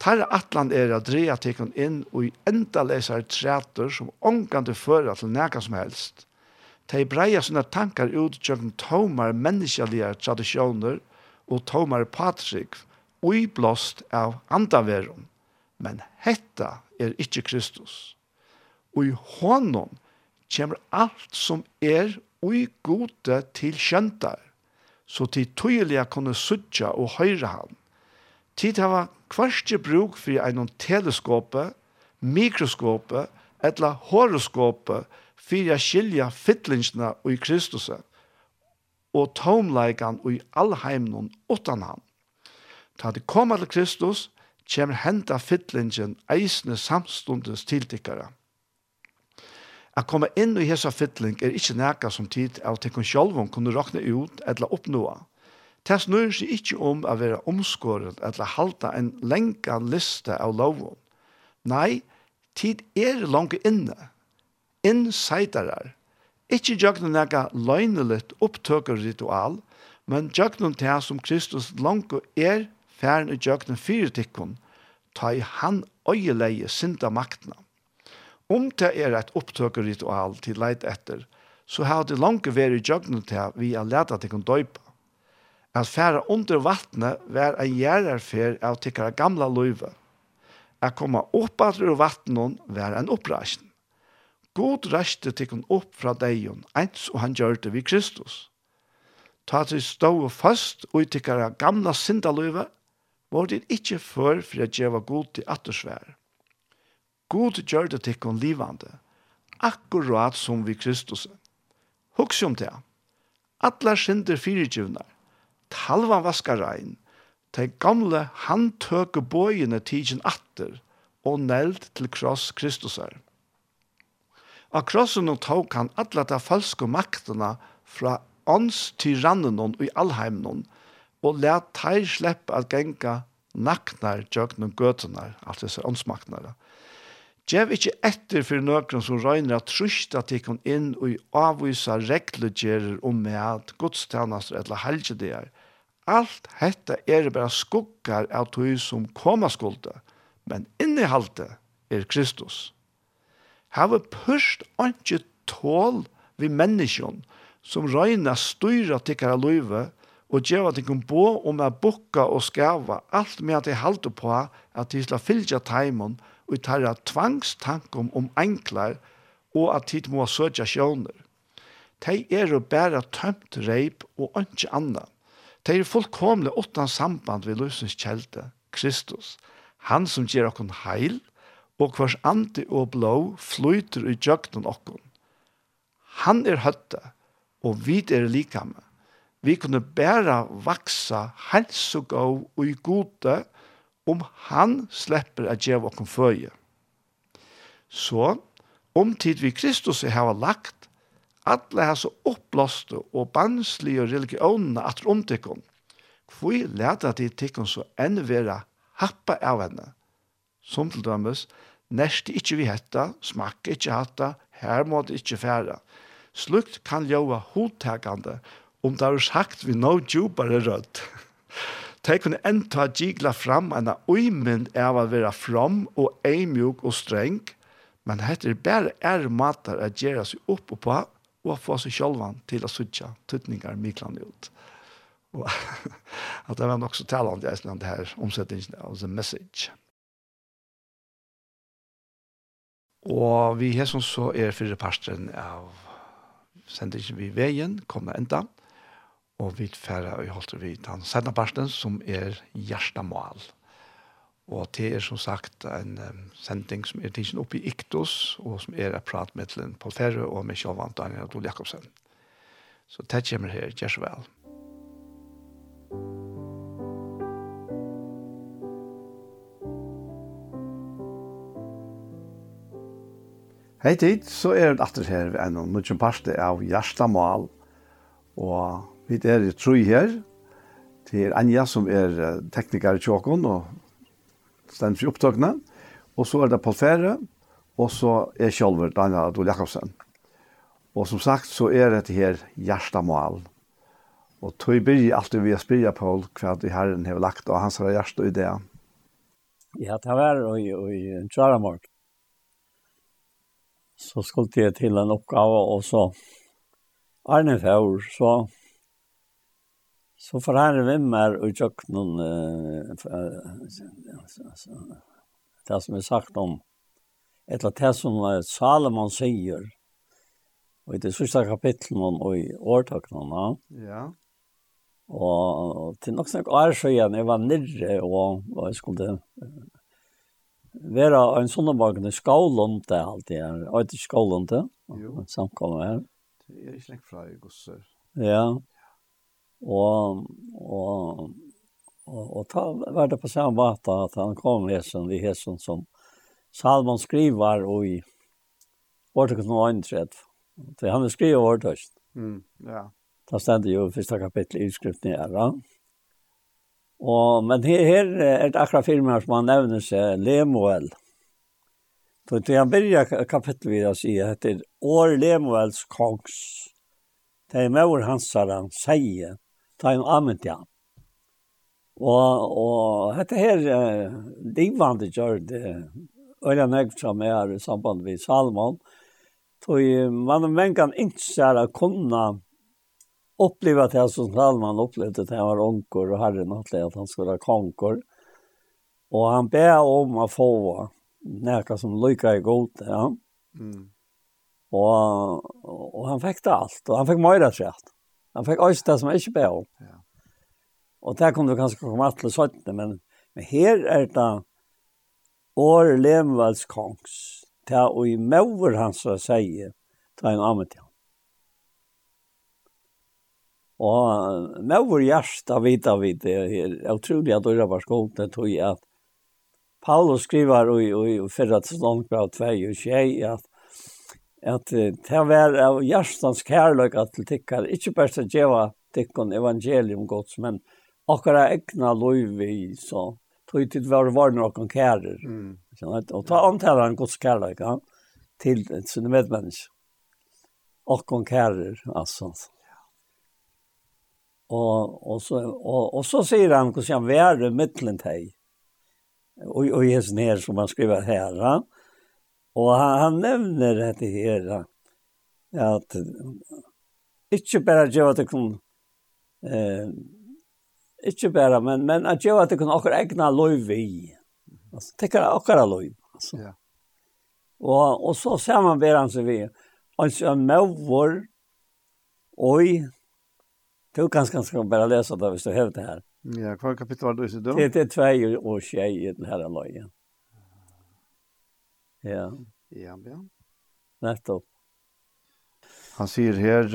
Tar atlan er at dreja tikkene inn og i enda leser træter som ångande fører til næka som helst. De breia sine tankar ut tjøkken tomar menneskelige tradisjoner og tomar patrik ui blåst av andaverum. Men hetta er ikkje Kristus. Og i honom kommer alt som er ui gode til kjøntar, så til tøyelige kunne suttja og høyre han. Tid hava kvarstje bruk for ein teleskope, mikroskope, etla horoskope, for a skilja fytlingsna ui Kristuset, og tomleikan ui allheimnon utan han. Ta det koma til Kristus, kjem henta fytlingen eisne samstundes tiltikkara. A komme inn i hesa fytling er ikkje nekka som tid av tekken sjolvun kunne råkne ut eller oppnåa. Det snur seg ikkje om å være omskåret eller halta en lenka liste av lovun. Nei, tid er langt inne. Innseitarar. Ikkje jøgnen nekka løgnelitt opptøker ritual, men jøgnen til som Kristus langt er færen i jøgnen fyrtikkun, ta i han øyeleie synda maktna. Om det er et opptøkeritual til leit etter, så har det langt vært i djøgnet til vi har lært at de kan døype. At fære under vattnet var en gjerrerfer av tikkere gamla løyve. At komme opp at ur vattnet var en oppreisning. God reiste tikkun opp fra deion, eins og han gjør det vid Kristus. Ta til stå og fast og i gamla syndaløyve, var det ikke før for å gjøre god til attersvær. God gjør det tikkun livande, akkurat som vi Kristus. Hugs om det. Atla synder fyrirgivnar, talvan vaskar rein, de gamle handtøke bøyene tidsen atter, og neld til kross Kristusar. Av krossen og tog kan atla de falske maktene fra ånds tyrannen og i allheimen, og let teir slepp at genga naknar jøgnen gøtenar, alt disse åndsmaktnare, Gjev ikkje etter for nøkron som røyner at trusta tikkun inn og i avvisa reglegjerer om med at godstjenester eller helgedeer. Alt hetta er bare skuggar av tog som koma skulde, men innehalte er Kristus. Hava pørst anki tål vi menneskjon som røyna styra tikkara løyve og gjeva tikkun bo om a bukka og skava alt med at de halte på at de skal fylgja taimon og og tarra tvangstankum om enklar og at tid må søtja sjåner. De er jo bare tømt reip og ikke anna. De er fullkomlig åttan samband ved løsens kjelte, Kristus. Han som gjør okkon heil, og hvers andi og blå flyter i djøgnen okkon. Han er høtte, og vi er likame. Vi kunne bare vaksa helse og gå og i gode, om han släpper att ge och konföje. Så om tid vi Kristus har lagt alle har så upplåste och religionene at att omtäcka. Kvui lärde att de tycker så enn vera happa av henne. Som til dømes, nærste ikke vi hetta, smakke ikkje hette, her må det ikkje fære. Slukt kan gjøre hodtakande om det er sagt vi nå djupere rødt. [laughs] De kunne enda gikla fram en uimind av å være fram og eimjuk og streng, men dette er bare er matar å gjøre seg opp og på, og få seg sjølvan til å sutja tutningar mykland ut. Og at det [laughs] var nok så talende det det her, omsettingen av The Message. Og vi har som så er fyrre parsten av sendingen vi veien, kommer enda og vi færre og holder vi den sedna parten som er hjertemål. Og det er som sagt en um, sending som er tidsen oppe i Iktos, og som er et prat med til Paul Ferre og med Kjølvan Daniel Adol Jakobsen. Så det kommer her, gjør så vel. Hei tid, så er det atter her ved en og nødvendig parste av hjertemål, og Vi er i tru her. Det er Anja som er tekniker i Tjåkon og stendt for opptøkene. Og så er det Paul Fære, og så er Kjolver, Daniel Adol Jakobsen. Og som sagt så er det her hjertemål. Og tog byrje alltid vi spyrja på hva de herren har lagt og hans hjerte i det. Ja, det var i, i Tjæramorg. Så skulle jeg til en oppgave, og så Arne Fjord, så Så får han vimmer og tjøkken noen det som er sagt om etter det som Salomon sier og i det sørste kapitlet og i årtakene ja. og til nok snakk er så igjen, jeg var nirre og, og jeg skulle være en sånn bakgrunn i skålen til alt det her og ikke skålen til samkommet her det er ikke lenge fra i gosser ja Og, og, og, og ta, var det på samme måte at han kom hesen, vi hesen som Salmon skriver og i årtøkken og øyntred. Det han skriver årtøkken. Mm, ja. Da stender jo første kapittel i utskriften her. da. Og, men her, her er det akkurat firmaer som han nevner seg, Lemuel. Så til han begynner kapittel vi å si, heter År Lemuels kongs. Det er med hans han sier, ta en annan ja. Og og dette her uh, livvande gjør det øyla nøgg som er i samband med Salmon. Tøy man men kan ikke særa kunna oppleva det som Salmon opplevde at han var onkor og herren atleid at han skulle ha konkor. Og han ber om å få nekka som lykka i god ja. Mm. Og, og han fikk det alt, og han fikk møyra trett. Han fikk også det som jeg ikke ber om. Ja. Og der kom du kanskje komme til 17, men, men her er det år Lemvalds kongs. til å i møver hans å si, ta en annen til. ham. Og møver hjertet vidt av vidt, det er utrolig at det var skålt, det tog jeg at Paulus skriver i, i, i fyrra til Slånkbra 2, og 21, at at det var av hjertens kærløk at til tikkar, ikke bare til å gjøre tikkene evangelium godt, men akkurat egna loivi, så tog tid var varne okkur kærer. Mm. Og ta antæra en gods kærløk ja, til sine medmennesk. Okkur kærer, altså. Og, og, så, og, og så sier han hvordan han var mittlen teg. Og, og jeg er som han skriver her, ja. Och han, han nämner det här att inte bara ge att det kan, eh inte bara men men att ge att det kan också egna lov i. Alltså kan också lov. alltså. Ja. Och och så ser samarbetar han så vi alltså en mövor oj Du kan ganska bara läsa det hvis du hävdar det här. Ja, kvar kapitel var det då? Det är två år tjej i den här lojen. Ja. Ja, ja. Nettopp. Han sier her,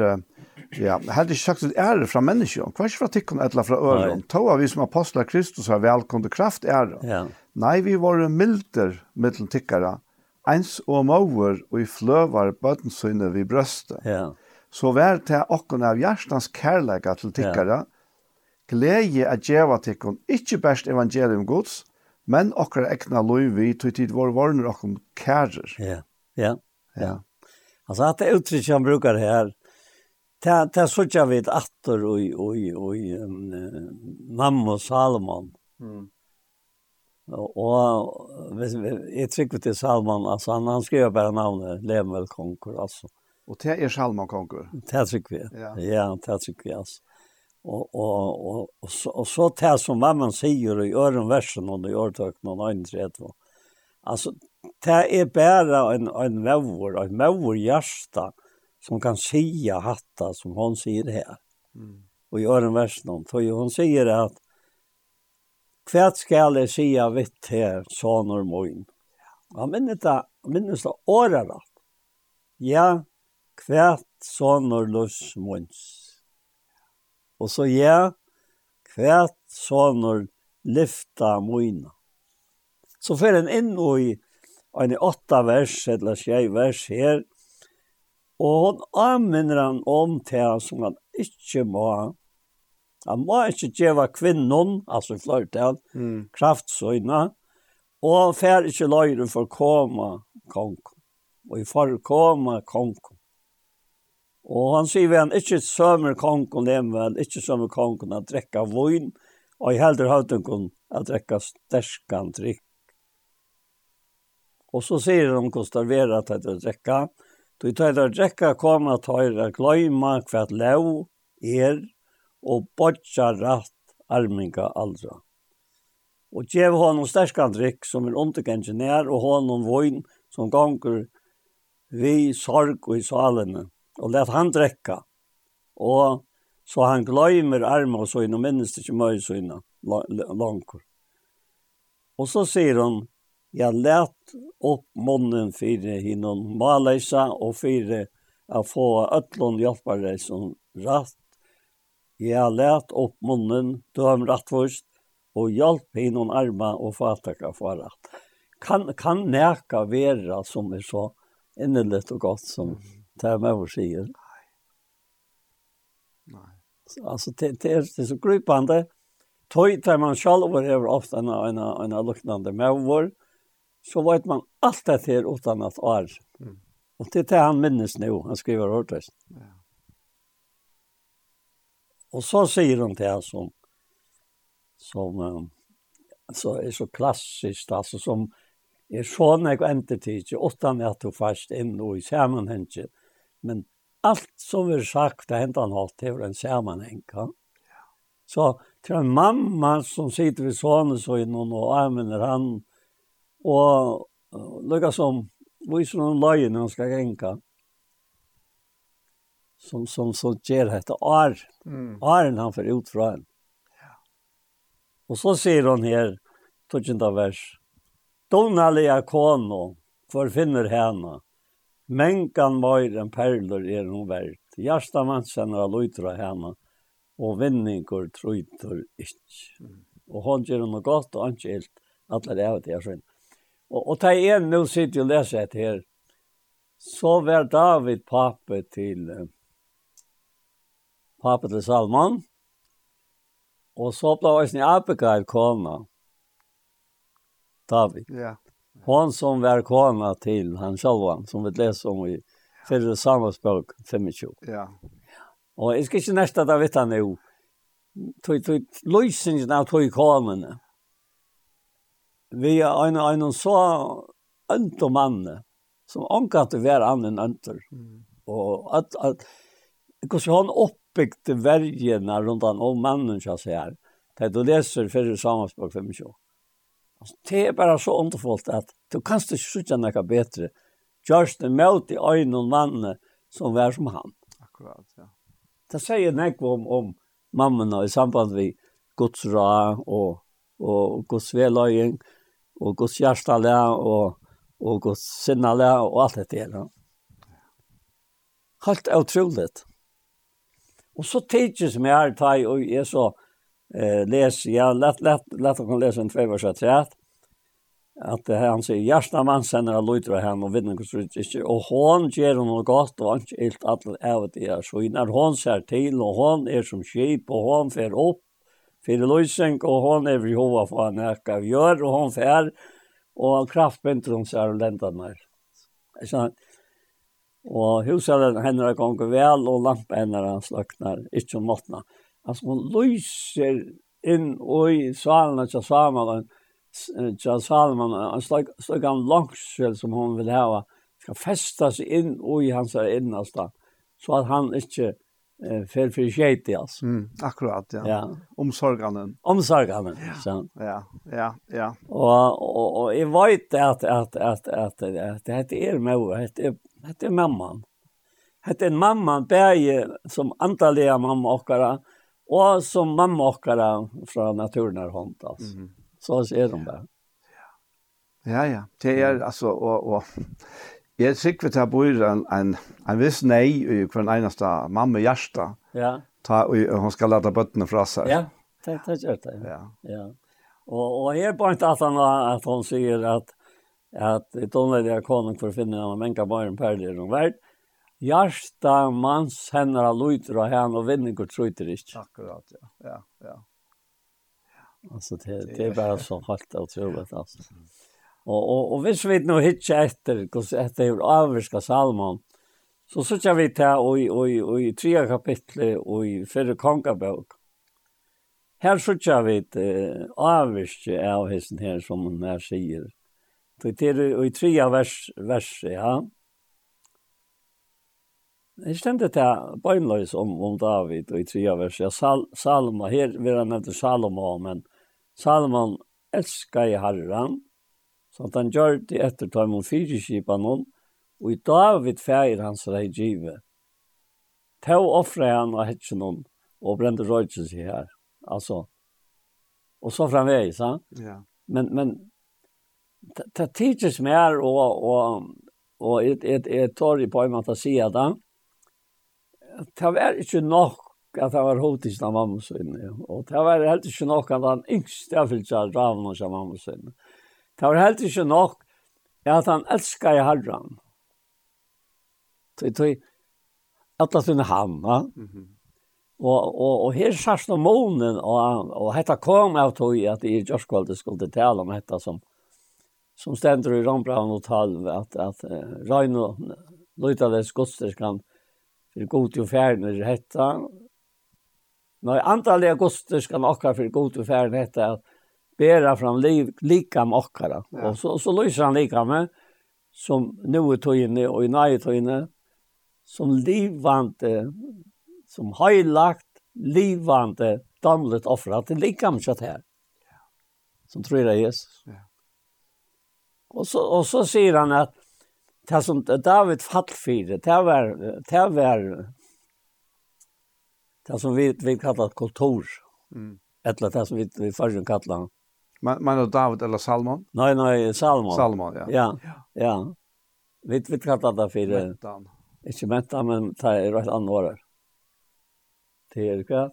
ja, heldig ikke sagt at ære fra menneskene, hva er ikke fra tikkene eller fra øren? Ta av vi som apostler Kristus har velkomne kraft ære. Ja. Nei, vi var milder mittel tikkere, ens og mover og i fløvar bøtensøyne vi brøste. Ja. Så vær til åkken av hjertens kærleika til tikkere, ja. glede at djeva tikkene, ikke best evangelium gods, men okkar ekna loiv vi tog tid vår varner okkom kærer. Ja, ja, ja. Altså, at det uttrykk han brukar her, Ta ta sånn vi et atter og, og, og mamma og Salomon. Mm. Og, jag jeg trykker til Salomon, altså han, han skriver bare navnet, Lemuel Konkur, altså. Og det er Salomon Konkur? Det trykker vi, ja, ja det trykker vi, altså og og og och så, og så tær som mamman säger i öron versen och i årtak någon annan träd va. Alltså tär är bara en en vävor, en vävor hjärta som kan säga hatta som hon säger här. Mm. Och i öron versen hon tror hon säger att kvärt skall jag säga vitt här sonor norr moin. Ja men det minns det åra. Ja, kvärt sa norr lus mons. Og så ja, kvært sånor lyfta moina. Så fer en inn og i en åtta vers, eller tjei vers her, og hon anminner han om til som han ikke må Han må ikke gjøre kvinnen, altså i flørtel, mm. kraftsøyne, og fer ikke løyre for koma kong, og i for koma kong. Og han sier vi han, ikke sømmer kongen nemvel, ikke sømmer kongen at drekka voin, og i helder høytungen at drekka sterskan drikk. Og så sier han konservera at det drekka, Du tar det drekka koma tøyra gløyma kvært lov er og bodja rætt arminga aldra. Og gjev honom sterskan drikk som er undergengenær og honom voin som gonger vi sorg og i salene og let han drekka. Og så han gløymer arma og søgne, og minnes ikke møy søgne langkor. Og så sier han, jeg let opp munnen for hinnom maleisa og for å få øtlån hjelpare som rætt. Jeg let opp munnen, døm først, og hjelp hinnom arma og fataka for rætt. Kan, kan neka vera som er så innelig og godt som det er med å si. Nei. Nei. Så, altså, det, det, er, det er så gripende. Tøy, der man selv er ofte en, en, en luknande med vår, så vet man alt det her utan at år. Mm. Og det er det han minnes nå, han skriver ordrest. Ja. Og så sier han det her som, som um, så er så klassiskt, altså som er sånn jeg endte tid, ikke åttan er at du fast inn og i sammenhengen, men allt som vi sagt det hänt han allt över en sammanhang. Ja. Så till en mamma som sitter vid sonen så i någon och använder han och lukar som visar någon löj när han ska gänka. Som, som så ger detta ar. Mm. Aren han för ut från. Ja. Och så säger hon här, tog inte vers. Donalia kono, för finner henne mengan møyr enn perler er hun verd. Gjersta mannsen har løytra henne, og vinningur trøytur ikkje. Og hon gjør noe godt og ikke helt, alle det er det jeg skjønner. Og, og ta en nå sitter og leser et her, så var David pape til, pape til Salman, og så ble også en abegrad kona, David. Ja. Yeah. Hon som var kona till han självan som vi läser om i fyrre samhällsbok 25. Ja. Och jeg skal ikke nästa da vet han jo, Tog tog lösningen av tog kamerna. Vi är en en så ønte man som ankat var annan önter. Mm. Och att att hvordan han oppbygde vergene rundt runt om mannen så här. Det du leser fyrre samhällsbok 25. Alltså det er bare så underfullt att du kan ikke sitte något bättre. Just en mot i ögonen mannen som var som han. Akkurat, ja. Det säger näkva om, om mammene i samband med Guds ra och, och Guds veløying och Guds hjertale och, och Guds sinnale och allt det där. Helt otroligt. Och så tidigt som jag är taj och jag så eh läs ja lätt lätt lätt kan läsa en tvåårsatrat att det här han säger Jarsta Mansen när han lutar hem och vinner så inte och hon ger hon något gott och han helt all av det är så när hon ser till och hon är som skip och hon fer upp för lösen och hon är vi hova för han är gör och hon fer och kraftbenter hon ser och ländar mer. Så och husaren henne gånger väl och lampan henne han slöknar inte om natten altså hun lyser inn i salen til Salman, til Salman, en slik av langsel som hun vil ha, skal festa seg inn i hans her innast, så at han ikke eh, fer for skjeit i, altså. Mm, akkurat, ja. ja. Omsorganen. Omsorganen, ja. Ja, ja, ja. Og, og, og jeg vet at, at, at, at, at, at det er mor, det er, det er mamman. Det er mamman, bare som antallega mamma okkara, Og som mamma åkare fra naturen er hånd, altså. Mm. Så ser de det. Ja, ja. Det er, altså, og, og Jeg er sikker til å bo en, en, en viss nei i hver eneste mamma hjerte. Ja. Ta, og, hun skal lade bøttene fra seg. Ja, det, det gjør det. Ja. ja. Og, og her på ikke at, han, at hun sier at, at i tonellige konung for å finne en menge bare en perler om verden hjärsta mans hennar luiter og han og vinningur trøyter ikk. Akkurat, ja. Ja, ja. Alltså det, det är bara så helt otroligt alltså. Och och och visst vet nog hitcha efter kus efter hur avviska salmon. Så så kör vi til og, och og, i tre kapitel och i förra kongabok. Här så vi till avviska av hissen här som hon här säger. Det är i tre vers vers ja. Jeg kjente til bøgnløys om, om David og i tria vers. Ja, Sal Salma, her vil han nevne Salomo, men Salomon elskar i herren, så at han gjør det etter ta imot fire kipa noen, og i David feir hans rei Ta og offre han og hetse noen, og brente røytsen seg her. Altså, og så framvegis, ha? Ja. Men, men, det tidses mer, og, og, og, jeg, jeg, jeg tar i på en måte å si og, det var ikke nok at han var hotisk av mamma sin. Og det var helt ikke nok at han yngste jeg fyllt seg raven hos av mamma sin. Det var helt ikke nok at han elsker i herren. Det er at det er han, ja. Og, og, og her sørst om månen, og, og dette kom av tog at i Gjørskvaldet skulle tale om dette som, som stender i Rambraun og Talv, at, at uh, Reino Løytades godstyrskan för god och färden hetta. Nei, antallet auguster skal okkar for god til færen hette at bæra fram liv, med okkara. Ja. Og så, så lyser han likamet som nu i tøyene og i nøye tøyene som livvante, som høylagt, livvante, damlet offra til likamkjøtt her. Som tror jeg Jesus. Ja. Og så, og så sier han at det som David fall för det var det var det som vi vi kallar kultur. Mm. Eller det som vi vi förrän kallar. Men men David eller Salmon? Nej nej, Salmon. Salmon ja. Ja. Ja. Vi vi kallar det för mentan. Inte mentan men det är rätt annorlunda. Det är klart.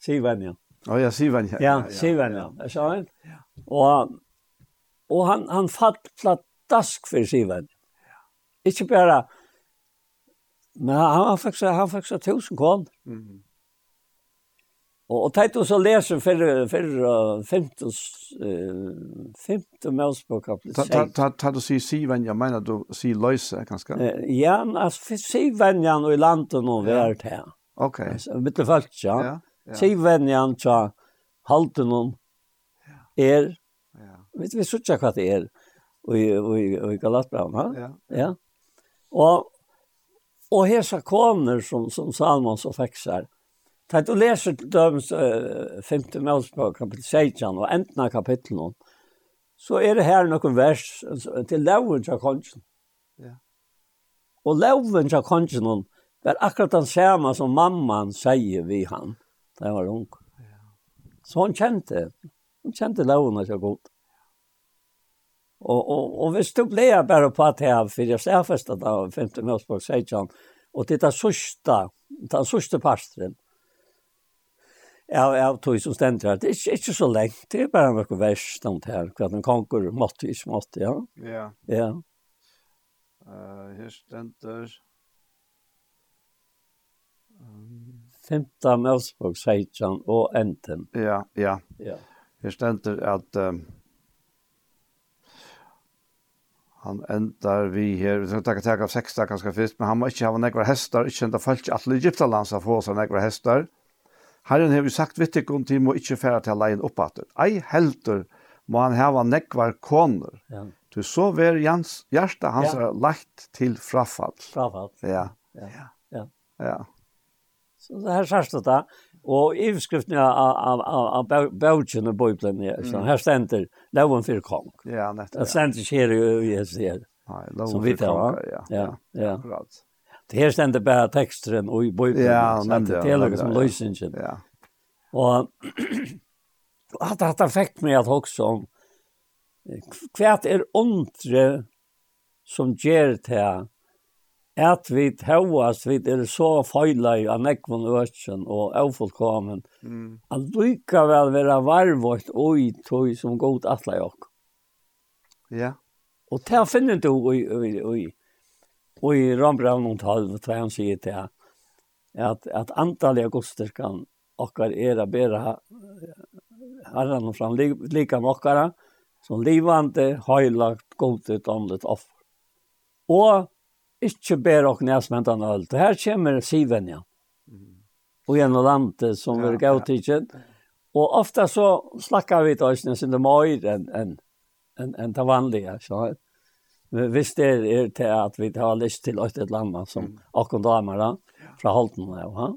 Sivanja. Ja, ja, Sivan Ja, Sivanja. Är så Ja. Och och han han fattlat dask för Sivanja. Ikke bare, men han, han fikk seg, han fikk seg tusen kål. Mm -hmm. Og, og teit så leser for, for uh, femte, 15, 15 målspå kapitlet. Ta, ta, ta, ta du sier Sivan, jeg mener du sier løse, kanskje? Ja, altså, Sivan, og i landet nå, vi er til. Ok. Mitt folk, ja. ja, ja. Sivan, ja, ja, halten om er, ja. vi, vi ikke hva det er, og i Galatbraun, ha? Ja, ja. ja. Og, og hesa koner som, som Salmons og feksar, Tar du leser til dømes uh, 5. Kapittel 16 og enden av kapitlet så er det her noen vers til loven til kongen. Ja. Og loven til kongen var akkurat den samme som mamman sier vi han, da var ung. Ja. Så hun kjente, hun kjente loven til god. Og, og, og hvis du blir bare på at jeg for jeg ser først at det var 15 Mjøsborg, sier og det er sørste, den sørste parstren, av, av tog som stender her, det er ikke, ikke så lengt, det er bare noe verst om det her, hva den konger måtte, ikke måtte, ja. Ja. Ja. Uh, her stender... 15 Mjøsborg, sier og enten. Ja, ja. Ja. Her stender at... Um, han endar vi her, vi skal takka takka av seksta ganske fyrst, men han må ikke hava nekra hestar, ikke enda folk i alle Egyptalands av hos av nekra hestar. Herren har vi sagt vittig om til må ikke færa til leien oppater. Ei helter må han hava nekvar koner. Ja. Du så ver Jans, hjertet hans ja. er lagt til frafall. Frafall. Ja. Ja. Ja. ja. ja. Så det her sørste da, Og i overskriften av, av, av, av bautjen og Bøyblen, ja, så her stender loven for kong. Ja, nettopp. Det stender ikke her i Jesus her. Nei, loven for kong, ja. Ja, ja. Akkurat. Det her stender bare teksteren og i Bøyblen. Ja, nettopp. Det er noe som løsningen. Ja. Og [clears throat] at dette fikk meg at også om hva er ondre som gjør til at vi tøvast, vi er så feilai av nekvun økken og avfullkommen, mm. at lykkavel være varvått oi tøy som god atla jokk. Ja. Og det finner du i, i, i, i Rambraun og Talv, der han sier til at, at antallet av godstyrkan okkar er a bera herran og fram lika med okkara, som livande, høylagt, godet, omlet, offer. Og ikke ber og nesmentan og alt. Her kommer sivenja. Og gjennom landet som ja, er gautikken. Og ofte så slakker vi til oss nesten det mer enn en, en, en det vanlige. Så. Hvis det er til at vi har lyst til et eller land som akkurat damer da, fra Holten. Ja.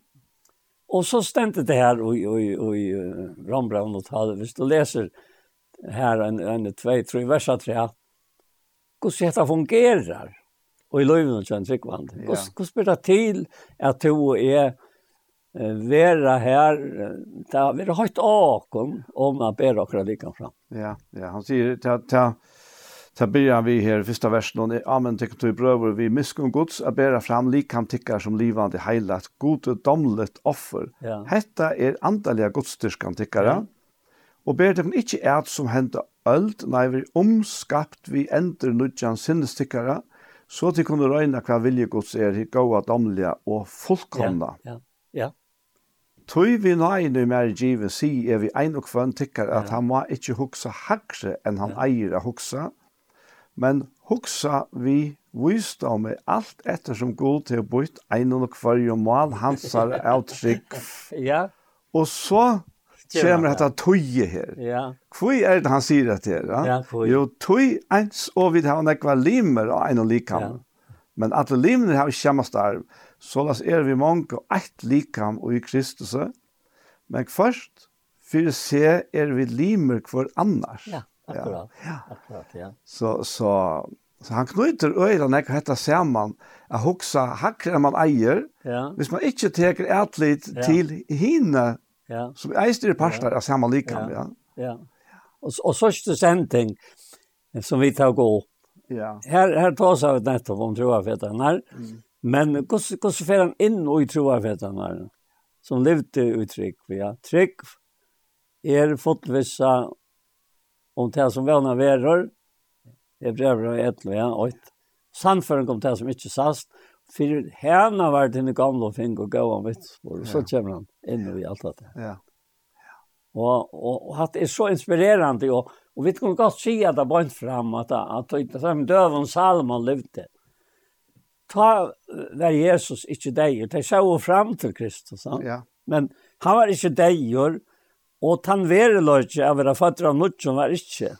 Og så stendte det her i, i, i, i Rombraun og Tade. Hvis du leser her en, en, en tvei, tre versa tre, hvordan dette fungerer, og i løyven og kjønn tryggvand. Hvordan spyr det til at du er vera her, det har vært høyt åkken om at bære akkurat like fram. Ja, ja, han sier til at Ta byrja vi her, fyrsta versen, og amen tekk tog brøver vi miskunn gods, a bera fram likam tikkar som livande heilat, gode domlet offer. Ja. Hetta er andaliga godstyrskan tikkara, ja. og ber tekk ikkje eit som henda öld, nei vi omskapt vi endur nudjan sinnestikkara, Så til kunne røyne hva vilje gods er, i gåa damlige og fullkomna. Ja, ja, ja. Tøy vi nøyne i mer givet si er vi ein og kvann tykker at ja. han må ikke huksa hakre enn han ja. eier å huksa, men huksa vi visdom er alt etter som god til å bytte ein og kvarje mal hansar [laughs] av trygg. ja. Og så kommer detta tøye her. Ja. Hvor er det han sier det her? Ja, hvor? Jo, tøy ens og vi har nekva limer og en og likam. Ja. Men at limer har ikke samme starv. Så las er vi mange og ett likam og i Kristus. Men først, for å se er vi limer hver annars. Ja, akkurat. Ja. Akkurat, ja. Så, så, så han knyter øyne og hette sammen at hoksa hakker man eier. Ja. Hvis man ikke teker et litt ja. til henne Ja. Som eister parter av samme likam, ja. Ja. Og, og sørste sending som vi tar gå. opp. Ja. Her, her tar seg ut nettopp om troafetan her. Mm. Men hvordan fer han inn i troafetan her? Som levde i trygg. ja. Trygg er fotvissa om det som vana verer. Det brev av et ja, oit. Sannføring om det som ikke sast, för herrarna var det en gamla fink och gå om vet och så kommer han in i allt det. Ja. Och och, och att det är så inspirerande och och vi kan gott se att det var inte fram att att inte som dövon Salomon levde. Ta där Jesus inte dig det såg fram till Kristus han. Ja. Men han var inte dig och han var lojal av våra fötter av nutchen var inte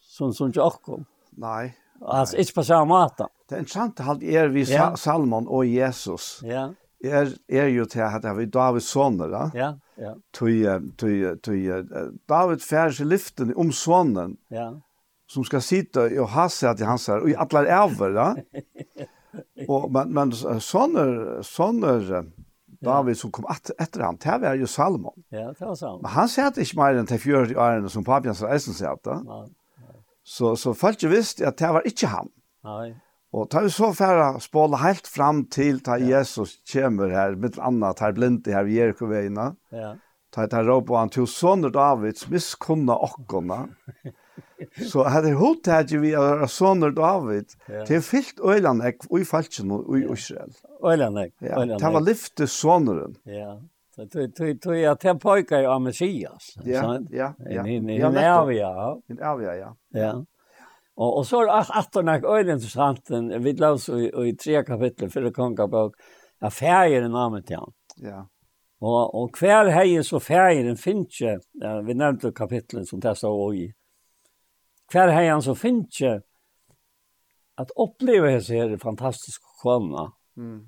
som som jag kom. Nej, Alltså inte på samma måte. Det intressanta halt er vi ja. Salmon och Jesus. Ja. Er er jo til at vi Davids soner da. Ja, ja. Tøy tøy tøy David færse lyften om sonen. Ja. Som skal sitte og ha seg til hans her, og i alla ärver da. [laughs] og men men soner soner David som kom at, etter han, det var jo Salomon. Ja, det var Salomon. Men han sier att inte mer enn til 40 årene som pappan sa, är som da. att. Ja. Så, så folk visste at det var ikke han. Nei. Og tar vi så færre spåle helt fram til ta. Jesus kommer her, med annet, här blinde her i Jerikoveina. Ja. Ta et her råp han til sånne Davids miskunna okkona. [laughs] så her er hovedtaget vi är sonen David ja. til fyllt øylandegg og i falskjen og i Israel. Øylandegg. Ja, det var lyfte sonen. Ja, Tui, tog tog at jeg pojkar jo av Messias, ja, sant? Ja, ja. En, en, en avia, En avia, ja. Ja. Og, og så er det alltid nok øyne interessant, vi la oss i, i tre kapitler, fyrre kongabok, at ferger er navnet til han. Ja. Og, og hver heie så fergeren finnes ikke, ja, vi nevnte kapitlet som testa og i, hver heie så finnes ikke at oppleve hese her fantastiske kona, mm.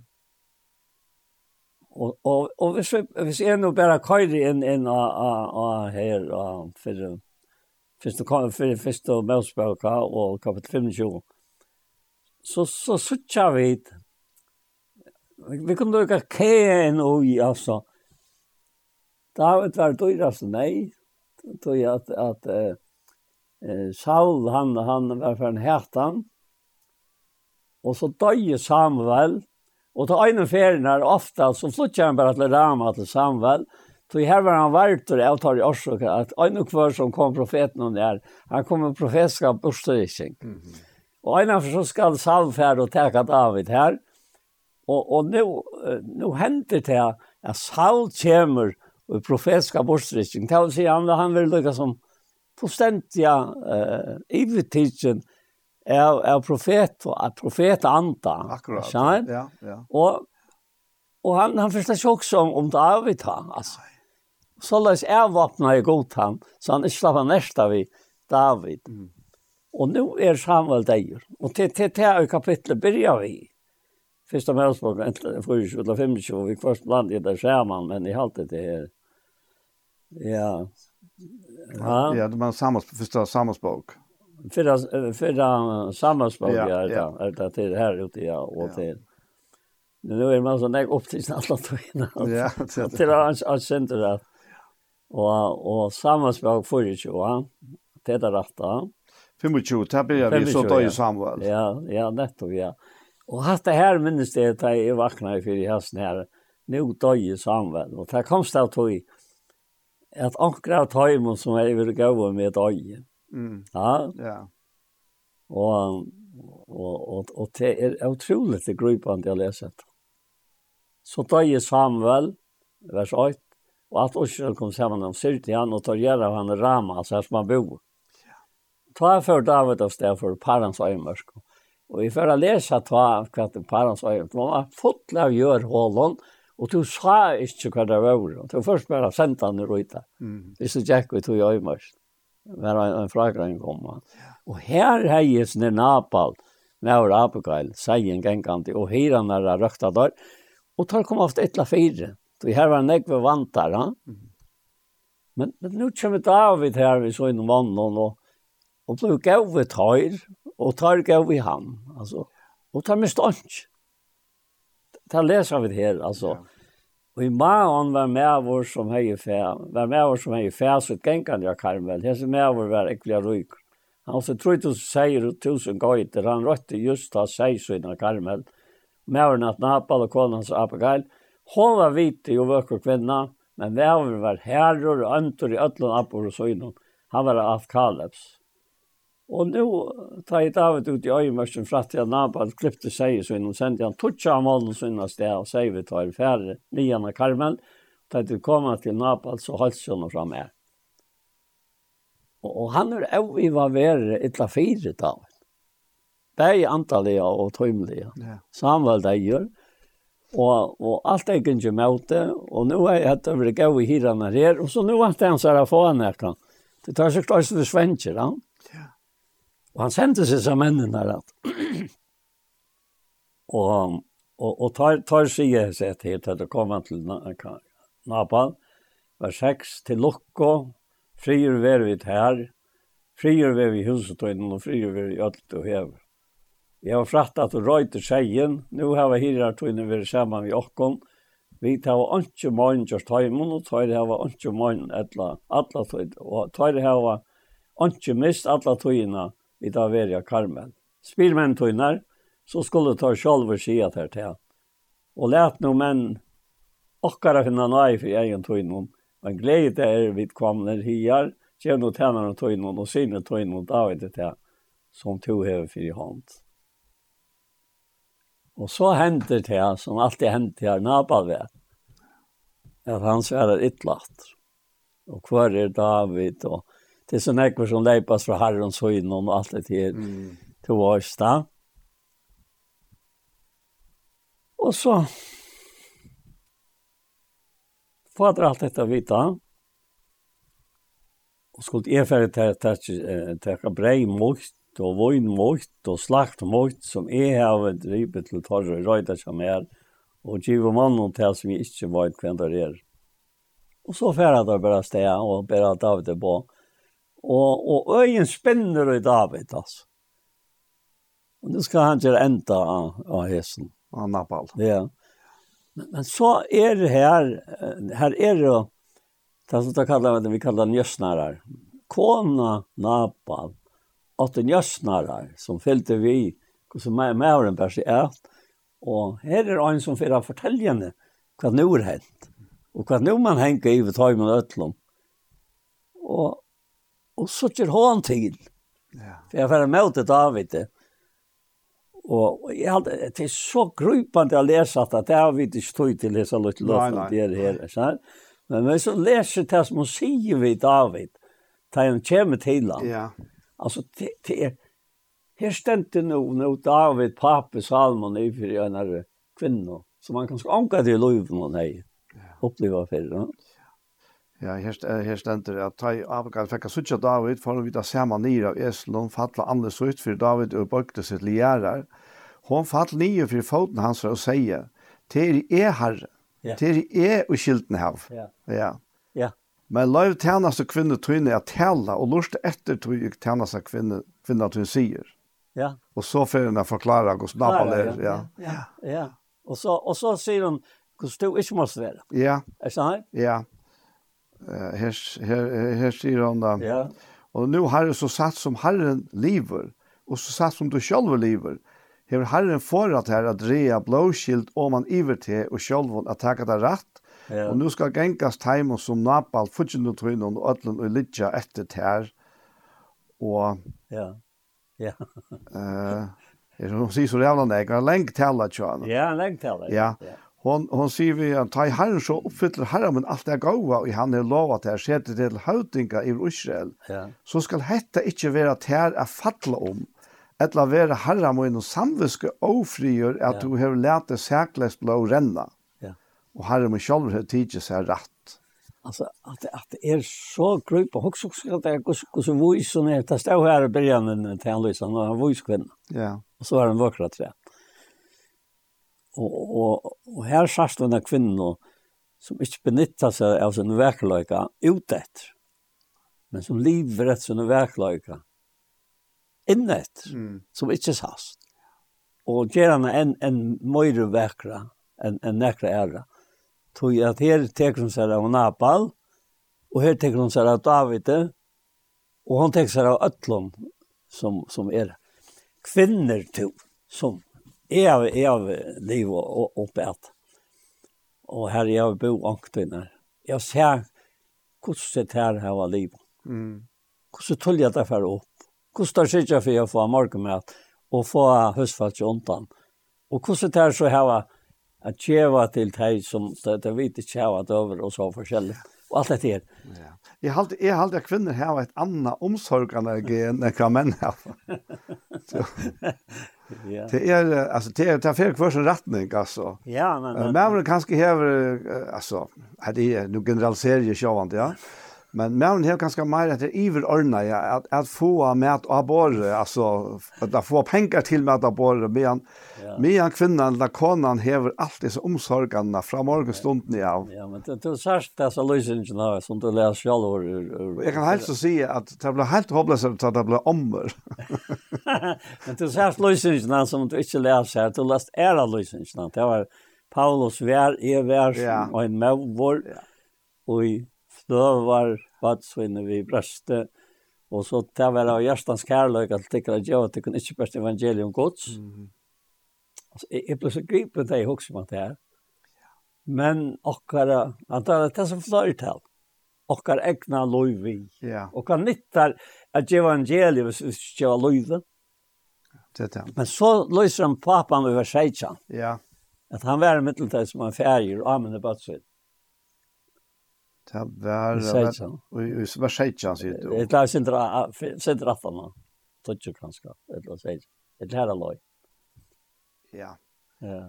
Og, og, og hvis, vi, hvis jeg nå bare køyre inn, inn av, av, av her, av, for, først og for først og og kapitel 25, så, så sutja vi Vi kunne ikke kje og i altså. David var dyrast nei, tog at, at eh, Saul, han, han var for en hertan. og så døye Samuel, Og til øyne ferien her ofte, så flyttet han bare til Rama til Samvel. Så her var han vært og jeg tar i årsøk, at øyne kvar som kom profeten og der, han kom med profetskap og styrking. Mm -hmm. Og øyne for så skal salvferd og teka David her. Og, og nu, nå henter det at Saul kommer og profetskap og. Det vil si han, han vil lykke som fullstendig uh, ivetidsen er, er profet, er profet anda. Akkurat, skjøn? ja, ja. Og, og han, han forstår ikke også om, om David han, altså. Så løs er vapnet i god han, så han ikke slapp han nærsta vi David. Mm. Og nå er Samuel deir. Og til, til, til er kapitlet byrja vi. Fyrsta møtspåk, enten 24 eller 25, og vi først blant i det skjermen, men i halte det her. Ja. Ja, ja det var en sammanspåk, första sammanspåk. Förra, förra sammanspråk ja, ja. är ja. det till här ute ja, och till. Men nu är man så näg upp till alla tvåna. [laughs] Ja, till hans hans center där. Och och sammanspråk för ju va. Det är rätta. 25 tappar vi så då i Samuel. Ja, ja, netto ja. Och hatt här minns det att jag vaknade för i hösten här. Nu då i Samuel och där kom det tog att ankra tajmon som är över gå med dagen. Mm. Ja. Ja. Og og og og det er utrolig det gripande jag det Så tar ju Samuel vers 8 og at Israel kom sammen om syrte han og tar gjerne av han Rama så her som han bor. Ja. Ta for David av sted for parens øyemørsk. Og vi får lese ta hva kvart parens øyemørsk. Man har fått lära gör hålen, og du sa ikke hva det var. Du først bare sendte han i røyta. Mm. Hvis du så jäkligt tog jag ömörsk var en, en fragrein komma. Og her heies ned Napal, Maur Abigail, seien gengandi, og hiran er røkta der, og tar kom ofte etla fire. Så her var negve vantar, ha? Men, men nu kommer David her, vi så innom vannan, og, og blei gav vi tar, og tar gav vi han, altså. Og tar mist onk. Det leser vi her, altså. Ja. Og i magen var med vår som hei fæ, var med vår som hei fæ, så gengan jeg Karmel, hese med vår var ekkelig ryk. Han så tror du sier og tusen gøyter, han røtte just ta seier sina Karmel. med vår natt Napal og konen hans Apagal, hon var vite og vøkker kvinna, men med vår var herrer og øntor i øtlen appor og søgnen. Han var av Kalebs. Og nu tar jeg David ut i øyemørsen for at jeg nabalt klippte seg så innom sendte han tutsa av målen så innom sted og sier vi tar færre nian av Karmel. Da jeg kom til nabalt så holdt seg noe fra meg. Og, han er jo i hva være etla fire David. Det er antallet og tøymelige. Ja. Samuel det gjør. Og, og alt er ikke med det, Og nå er jeg etter å det gøy i hirene her. Og så nå er det han så er jeg få han her. Det tar seg klart til svensker han. Ja? Og han sendte seg som mennene her at. [clears throat] og, og, og tar, tar sier seg til at det kom til Napal, Var seks til Lokko, frier ver vi her, frier ver vi huset og innan, og frier ver vi alt og hever. Vi har fratt at røy til seien, nu har vi hirar tøyne ver saman vi okkon, vi tar ikke morgen gjørst heimen, og tar hava ikke morgen etla, atla tøyne. og tar hava ikke mist atla tøyene, vid verja Carmen. Spyr män tunnar så skulle ta själva skia där till. Och lät no män åkara finna nej för egen tunnom. Men glädje är vid kvamner hiar, tjän och tjänar och tunnom och sinne tunnom David till som tog över för i hand. Och så händer det som alltid hänt här Napalve. Att han svärar ytlat. Och kvar är David och det är sån här som lepas från herrens så innan och allt det här mm. till vars där. Och så fader allt detta vita. Och skulle jag färre till att ta brej mot og voin mot og slakt mot som jeg har drivit til torre røyda som er og giver mannen til som jeg ikke vet hvem det er. Og så færre der bare sted og bare David på. Og, og øyen spinner i David, altså. Og nå skal han gjøre enda av, av hesen. Av Nabal. Ja. Men, men så er det her, her er det, det som det kallar, det vi kallar njøsnarar. Kona Nabal, åtte njøsnarar, som fylte vi, som er med over en bærs i et, og her er en som fyrer fortellende hva nu er hent, og hva nu man henger i ved tøymen med øtlom. Og Og så kjør han til. Ja. For jeg var med til David. Og jeg hadde, det er så grupende å lese at det har vi ikke tog til å lese litt løft om det her. Sånn. Men hvis jeg leser det som hun sier vi David, da han kommer til ham. Ja. Altså, det, det er, her stendte nå, nå David, pape, Salmon, i for en av kvinne, som man kan omgå til å løpe noen her. Oppleva for det. Ja, her, her stender at ta Abigail fikk suttja David for å vite saman nir av Eslon, fatla andes ut for David og bøkte sitt liærar. Hon fall nir for foten hans og sier, til er herre, til er og skilten hav. Ja. ja. ja. Men løyv tjeneste kvinne tøyne er tala, og lort etter tøy tjeneste kvinne, kvinne tøyne sier. Ja. Og så får hun forklare hvordan Nabal er. Ja. Ja. ja. ja. Og, så, og så sier hun hvordan du ikke måste være. Ja. Er det sånn? Ja. Ja her, her, her sier han da, ja. og nå har det så satt som Herren lever, og så satt som du selv lever, Her Herren forat her at rea blåskilt om man iver til, og selv at takka det rett, ja. og nu skal gengast heim og som napal, futsin og trynen og ødlen og litja etter tær. og... Ja, ja. eh, uh, Jeg sier så jævla nek, han lengt tala, tjana. Ja, han lengt tala. Ja, ja hon hon ser vi att ta herren så uppfyller herren men allt det goda och han har lovat att sätta till hautinga i Israel. Ja. Så skall hetta inte vara tär att falla om. eller vara herra må inom samviske ofrier att du har lärt det säkrast blå renna. Ja. Och herren må själv ha tidigt sig rätt. Alltså att att det är så grupp och också så att det går så vis som är det stå här i början till han nå och han vis kvinna. Ja. Och så är den vackra trä. Og, og, og her sørst denne kvinnen som ikke benytter seg av sin verkløyka utett, men som lever etter sin verkløyka inn mm. som ikke sast. Og gjør han en, en møyre verkra, en, en nekra æra. Tog at her teker hun seg av Napal, og her teker hun seg av Davide, og han teker seg av Øtlund, som, som er kvinner til, som jeg har, er har liv og at, og her er jeg bo ankt. Jeg ser hvordan det her har liv. Mm. Hvordan tuller jeg det for opp? Hvordan det sitter for å få morgenmøt og få høstfalt i åndan? Og hvordan det her så har at kjeva til teg som det, det vet ikke hava det over og så forskjellig. Och allt det här. Ja. Jag har alltid, jag har alltid kvinnor här har ett annat omsorgande gen än enn män har. Ja. Det är er, alltså det är er, fel kvar som rättning alltså. Ja, men men man kanske har alltså hade nu generaliserar ju sjovant, ja. Men men har ganska mer att det är ordna ja att att få med att borra alltså att få pengar till med att borra men men kvinnan eller konan häver alltid så omsorgarna från morgonstunden ja. Ja men det det särskilt det så lösningen här som det läs själv Jag kan helt så se att det blir helt hopplöst att det blir ommer. [laughs] Men det särskilt lösningen som du inte läser här du läst era lösningen det var Paulus vær er vær og en mor og i var badsvinne vi brøste, og så det var av Gjørstans kærløk at det ikke var at det kunne ikke best evangelium gods. Mm. Altså, jeg, jeg ble så gripet det jeg husker meg til her. Men okkara, antar det er som fløy til, okkar egna lov vi. ja. okkar nyttar at gjeva evangelium hvis vi gjeva loivi. Det det. Men så løser han papan over 16. Ja. At han var i mitteltid som en færger og amene badsvinne. Det var... I var sejtjan, sier du. Det var sindra aftan, tøtje kanskje, et eller sejtjan. Et her er løy. Ja. Ja.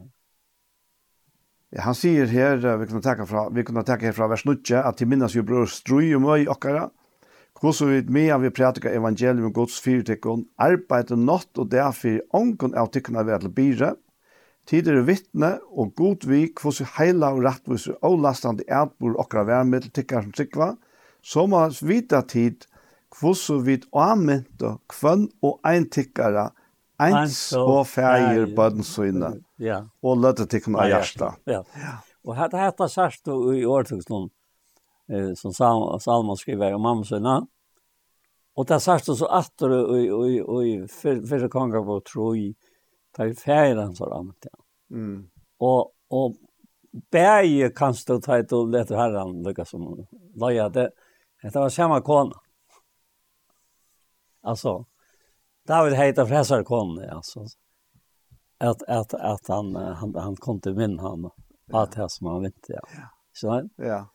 Ja, han sier her, vi kunne takke fra, vi kunne takke her fra vers 9, at til minnes jo bror strøy og møy okkara, hvordan vi med at vi pratika evangelium og gods fyrtikken, arbeid og natt og derfor ånken av tykkene vi er til byrre, Tid er vittne og god vi kvossi heila og rettvis og avlastande eitbor okra værmiddel tikkar som sikva, så må vi vita tid kvossi vid avmynda kvann og ein tikkara eins og fægir bødensøyne, ja. og løtte tikkene av hjärsta. Ja. Og hette hette sørst i årtusen som Salman skriver om mamma søyne, og det sørst så atter og i fyrre kongar på troi, där färjan så ramt ja. Mm. Och och bäge kan stå tajt och leta herran lika som lajade. Det var samma kon. Alltså David heter fräsar kon alltså. Att att att han han han kom till min han att här som han vet ja. Så ja.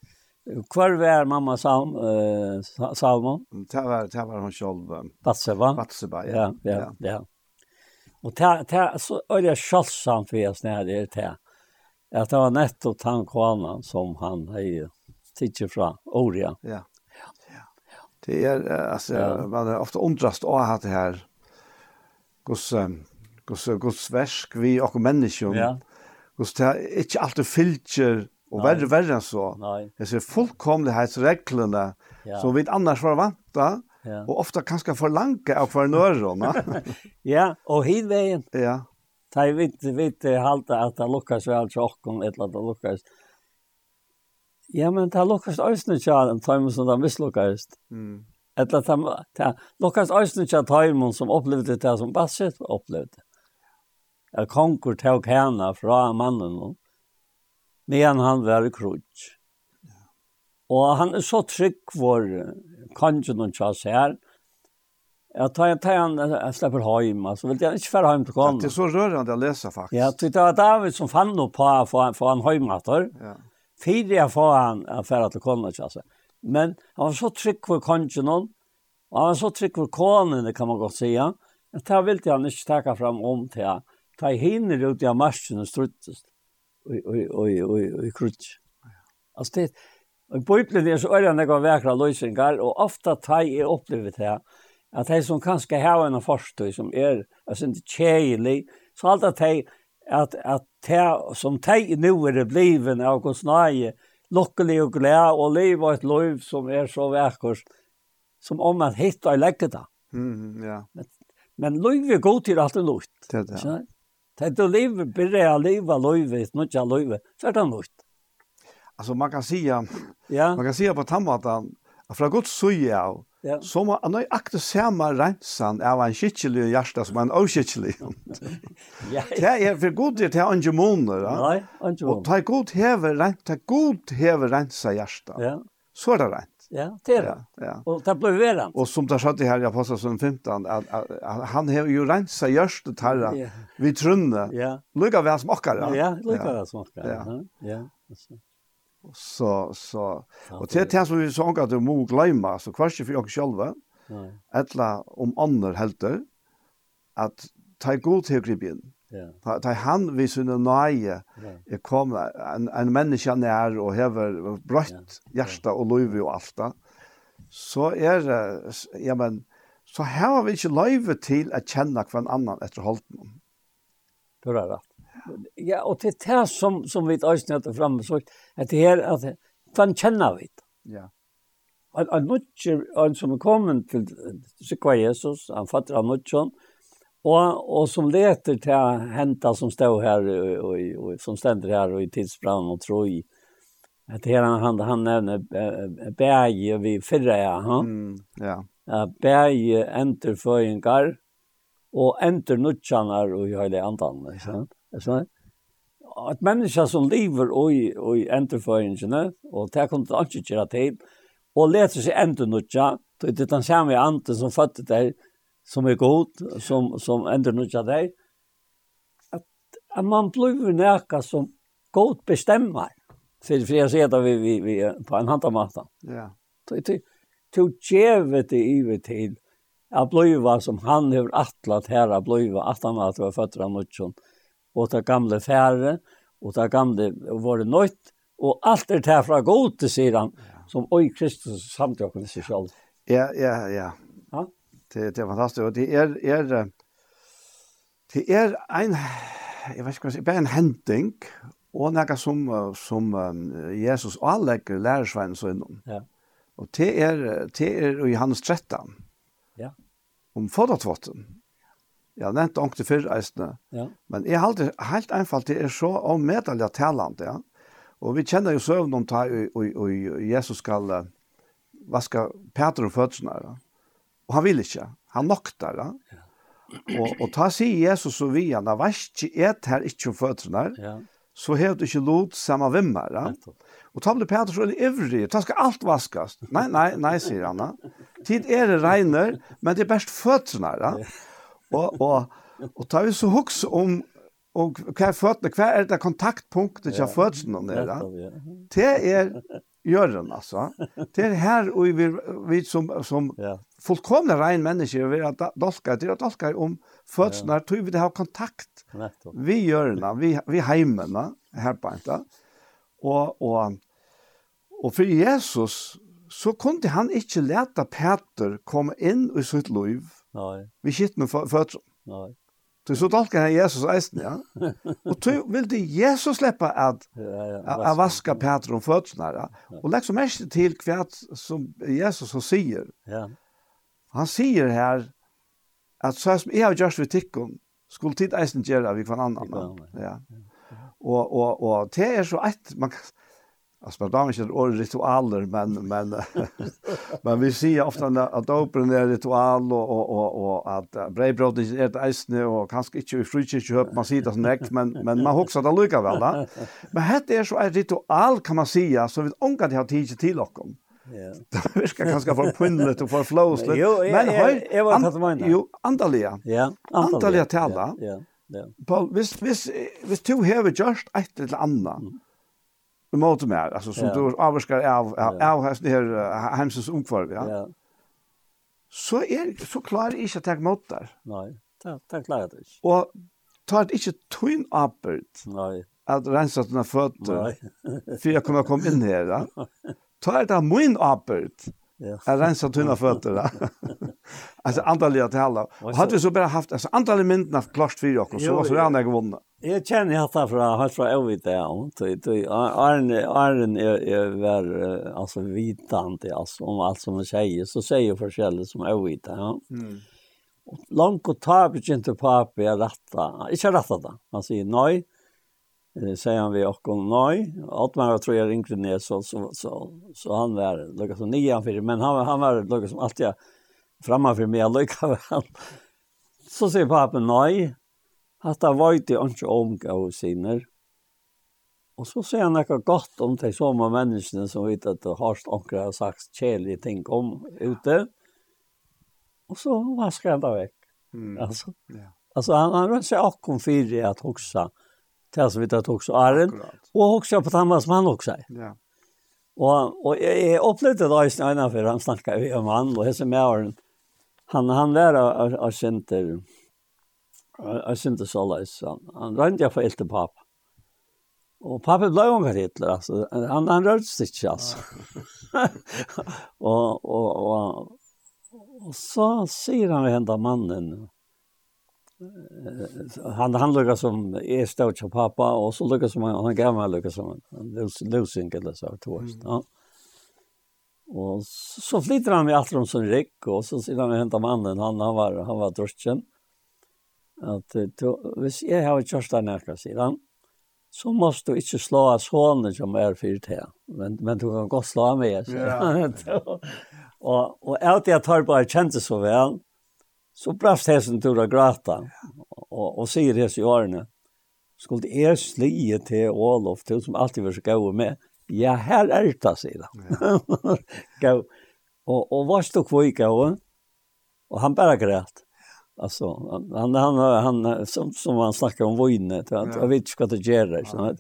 Kvar var mamma Salm eh Salmon? Det var det var hon själv. Batseba. Batseba ja. Ja ja. ja. Och det det så är det självsamt för oss när det är det. Att det var netto tankvanan som han har tidigt från Oria. Ja. Ja. Det är alltså ja. man är ofta undrast att ha det här Guds Guds Guds värsk vi och människor. Ja. Guds det inte alltid filter och värre värre än så. Nej. Det är fullkomlighetsreglerna ja. som vi annars var vanta ja. og ofta kanskje for langt av for nøyrene. [laughs] ja, og hidveien. Ja. Da jeg vet, vet halte at det lukkes vel til åkken, et eller annet lukkes. Ja, men det lukkes øyne til en tøymen som det mislukkes. Mm. Eller det lukkes øyne til tøymen som opplevde det som Basset opplevde. Jeg konkur tog henne fra mannen, men han var i krutsk. Og han er så trygg for kanskje noen kjass her. Jeg tar en tegn, jeg slipper hjem, altså. Vil jeg ikke være hjem til kånen. Det är så rörande att läsa faktiskt. Ja, det var David som fann noe på å få han hjem. Ja. Fyre jeg får han å fære til kånen, tjass. Men han var så trygg for kanskje noen, og han var så trygg for kånen, det kan man godt si. Jag tar vilt han ikke takke fram om til han. Ta hinner ut i marsjen og struttes. Oi, oi, oj, oj, oj, krutsk. Alltså det, Og Bibelen er så øyne nekva vekra løsninger, og ofte tar jeg opplevet det, at de som kanskje har en forstøy som er sin kjeilig, så alt at de at, at de som de nå er bliven av Guds nøye, lukkelig og glad, og liv og et liv som er så vekkert, som om man hittar og legger det. Mm, ja. Men, men liv er god til alt det lukt. Det er det. Så, det er liv, bare jeg lever livet, nå ikke jeg så er det lukt alltså man kan säga ja. man kan säga på tammatan att från Guds sida av Ja. Så man han har akt att se man rensan av en skicklig hjärta som en oskicklig. ja. Det är för god det är anje månader. Nej, anje månader. Och ta god häver rent, ta god häver rensa hjärta. Ja. Så är det rent. Ja, det er det. Ja. Och det ble verant. Och som där satt det här jag passar som 15 att, att, att han har ju rensa hjärtat här. Ja. Vi trunne. Ja. Lukar väl smakar. Ja, lukar väl smakar. Ja. Ja. ja så så och det det som vi såg att du må glömma så kanske för jag själva. Nej. Alla om andra helter att ta god till gribben. Ja. Ta han vi sunna nöje. Jag kom en en människa när och häver brött hjärta och löv och allt Så är det ja men så här har vi inte löve till att känna kvar annan efter holten. Det är rätt. Ja, og det er det som, som vi øyne etter fremme, så er det her, at den kjenner vi. Ja. Og en nødje, en som er kommet til Sikva Jesus, han fatter av nødjen, og, og som leter til henta som står her, og, og, og, som stender her, og i tidsbrann og tro i, at her han, han han nevner bæge vi fyrre, ja. Mm, ja. Bæge enterføyengar, og enter nødjanar og i høyde andan, ikke sant? Så at mennesker som lever i i enterföringen og tar kom till att göra tid och läser sig ändå nutja det är den samme ante som fødte deg som er god som som ändå nødja deg at, at man blir näka som god bestemmer for, for jeg sier det vi vi vi på en hantamata. Ja. Det til tog jävet i vet till att bliva som han har attlat her at bliva at han att vara fötter av nutjon og det gamle fære, og det gamle våre nøyt, og alt er det fra gode, sier han, som oi Kristus samtøkken seg selv. Ja, ja, ja. ja? Det, det er fantastisk, og det er, er, det er en, jeg vet ikke hva jeg sier, bare en hending, og noe som, som Jesus anlegger lærersveien så innom. Ja. Og det er, det er i Johannes 13. Ja. Om fordatvotten. Jeg har nevnt ångte fyrr eisene. Ja. Men jeg halte helt einfalt det er så omedelig talent, ja. Og vi kjenner jo søvn om ta og, og, og Jesus skal uh, vaska Peter og fødsene, ja. Og han vil ikke. Han nokter, ja. ja. Og, og ta sier Jesus og vi, han har vært ikke et her ikke om fødsene, ja. så har du ikke lot samme vimmer, ja. Og ta ble Peter så ivrig, ta skal alt vaskast. Nei, nei, nei, sier han, ja. Tid er det regner, men det er best fødsene, ja. ja. Og, og, og tar vi så huks om og hva er føttene, hva er det kontaktpunktet til føttene nere? Det er gjøren, altså. Det er her og vi, vi som, som ja. fullkomne rein mennesker vi er dolka, det er dolka om fødsene, ja. tror vi det har kontakt Nettopp. vi gjørene, vi, vi heimene, her på en dag. Og, og, og for Jesus, så kunne han ikke lete Peter komme inn i sitt liv, Nej. Vi skitt med fötter. Nej. Du så tolkar han Jesus eisen, ja. [laughs] Og du vil det Jesus slippe at, at vaska Peter om fötterna, ja. Og legg så mest til hva som Jesus så sier. Ja. Han sier her at så som jeg har gjort ved tikkun, skulle tid eisen gjøre vi kvann annan. Ja. Og, og, og det er så et, man kan Alltså man drar inte ord ritualer men men [laughs] men vi ser ofta att dopren är ritual och och och och att bröd är ett äsne och kanske inte i fruktkyrkan man ser det snäkt men men man huxar det lika väl va. Men det är så ett ritual kan man säga så vi ongar det har tid till och kom. Ja. Det virkar ganska for pinnlet og for flowslet. Men høy, jeg var tatt meg Jo, andalia. Ja, andalia. till tala. Ja, ja. Paul, hvis, hvis, hvis du har gjort et eller annet, mot mer alltså som ja. du avskar av av, av häst här hemsens omkvar ja. ja. Så är så klar är inte att ta mot där. Nej, det det klarar det. Och tar det inte twin uppert. Nej. Att rensa dina fötter. Nej. För jag kommer komma in här. Ja. Tar det min uppert. Jag rensar tunna fötter. alltså [laughs] antalet till alla. Och hade vi så bara haft alltså antalet mynden av klart för och så var så där jag vunnit. Jag känner jag tar från hans från Elvita ja. Arne Arne är var alltså vitant alltså om allt som man säger så säger förskälle som Elvita ja. Mm. Långt och tar inte pappa rätta. Inte rätta då. Man säger nej eh, säger han vi och nej att man tror jag ringde ner så så så så han var lukka som nian för men han han var lukka som alltid framför mig lukka han. Så säger pappa nej att han var inte inte omgå sinner. Och så säger han något gott om de såma människorna som vet att det har stånkra har sagt kärliga ting om ute. Och så vaskar han det veck mm. alltså ja. alltså han han rör sig och kom för att huxa det som vi tar också Arel. Och också på Thomas Mann också. Ja. Og, og jeg, jeg opplevde det også när för han snakket vi om han och hese med han han var av center av center Solis han han rønte jeg for äldre pappa. Og pappa ble jo om Hitler altså. han han rörde sig inte alltså. [laughs] og, og, og, og, så sier han ved hända mannen han han lukar som är stort som pappa och så lukar som han, gav gammal lukar som han eller så tvåst. Mm. Ja. Och så flyttar han med Atrom som Rick och så sedan vi hämtar mannen han han var han var druschen. Att då vis jag har just där näka sidan så måste du inte slå av sonen som är fyrt här. Men, men du kan gå slå av mig. Ja. och, och allt jag tar bara känns så väl. Så brast hesten tur av gråta Och, och säger det i årene Skulle er slie til Olof, til som alltid var så gå med. Ja, här er det, sier han. Ja. [laughs] och, och var stod kvar i gå. Och han bara grät. Alltså, han, han, han, som, som han snackar om vojnet. Ja. Jag vet inte vad det gör. att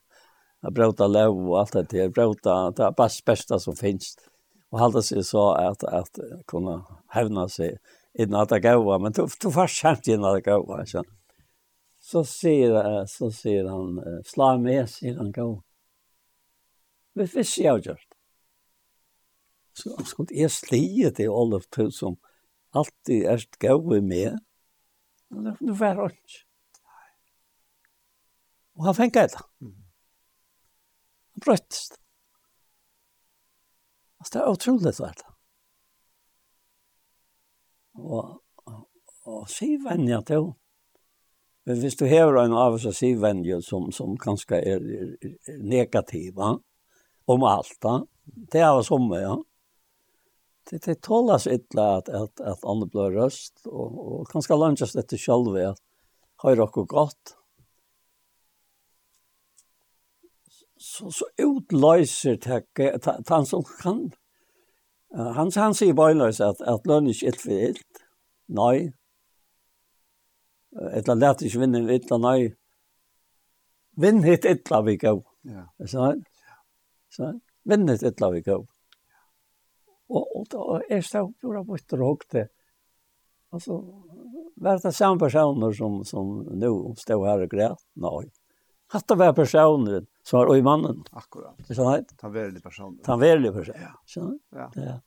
Jag bröta lov och allt det där. Jag bröta, det är bara bästa som finns. Och hålla sig så att, att kunna hävna sig innan at det gav men du, då fast skämt innan det gav så så sier, så sier han slå med sier han gå vi fisk jag gjort. så han skulle jeg slie til Olof Tull som alltid er gav med men nu var han Og han fengt det han brötts Alltså det er utrolig svært det. Og, og, si syvvenja til. Men hvis du hever en av seg syvvenja som, som kanskje er, er, er negativa om alt, da. det er som ja. Det, det tålas ytla at, at, at andre blir røst, og, og kanskje lønnes dette selv at har dere godt. Så, så utløser det, han som kan Han, han sier bøyler at, at lønn ikke ilt for ilt. Nei. Etla lett ikke vinne ilt, nei. Vinn hit itla vi gav. Ja. Så, så, vinn hit itla vi gav. Og, og da er det jo på bort og hokte. Altså, var det samme personer som, som nå stod her og græt? Nei. Att det var personen som var i mannen. Akkurat. Så nej. Ta var väl Ta Han var Ja. personen. Så. Ja. Ja.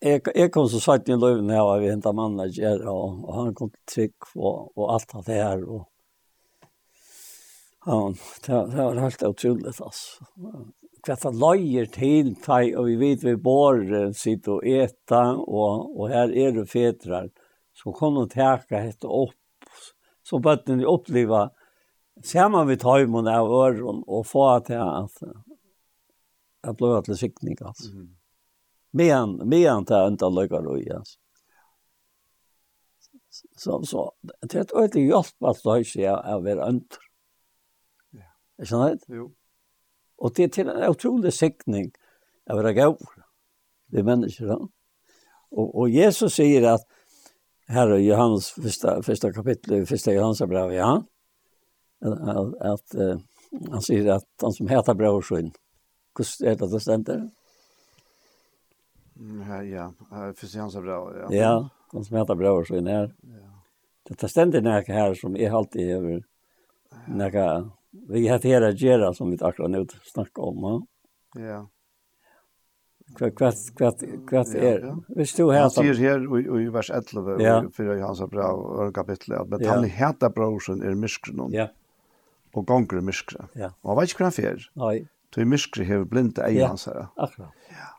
Jeg, jeg kom så sagt i löven när vi hentet mannen og, og han kom till tryck og och allt det her. Og, Ja, det det var helt utrolig, altså. Hva det løyer til, og vi vet vi bor sitter og äta og, og her er det fetrar som kommer att täcka hett opp, som bøtten vi ser man vi tøymon av øren og få til at jeg ble til sikning, altså. Mm. Men, men det er ikke løkker og altså. Så, så, det er et øyelig hjelp at det ikke er å være ønter. Ja. Er skjønner det? Jo. Og det er til en utrolig sikning av å være gav. Det er mennesker, ja. Og, og Jesus sier at här i Johannes första, första kapitlet, första Johannes brev, ja. Att, att, uh, han säger att han som heter brorskinn, hur är det det ständer? Ja, första Johannes brev, ja. Ja, han som heter brorskinn är Ja. Det ständer något här som är alltid över något vi heter Gera som vi akkurat nu snackar om. Ja kvart kvart kvart är. Vi stod här så ser här i vers 11 för Johans bra och kapitel att men han heter brorsen är miskren. Ja. Och gånger miskren. Ja. Och vad kan för? Nej. Du miskre har blinda eier hans her. Akkurat.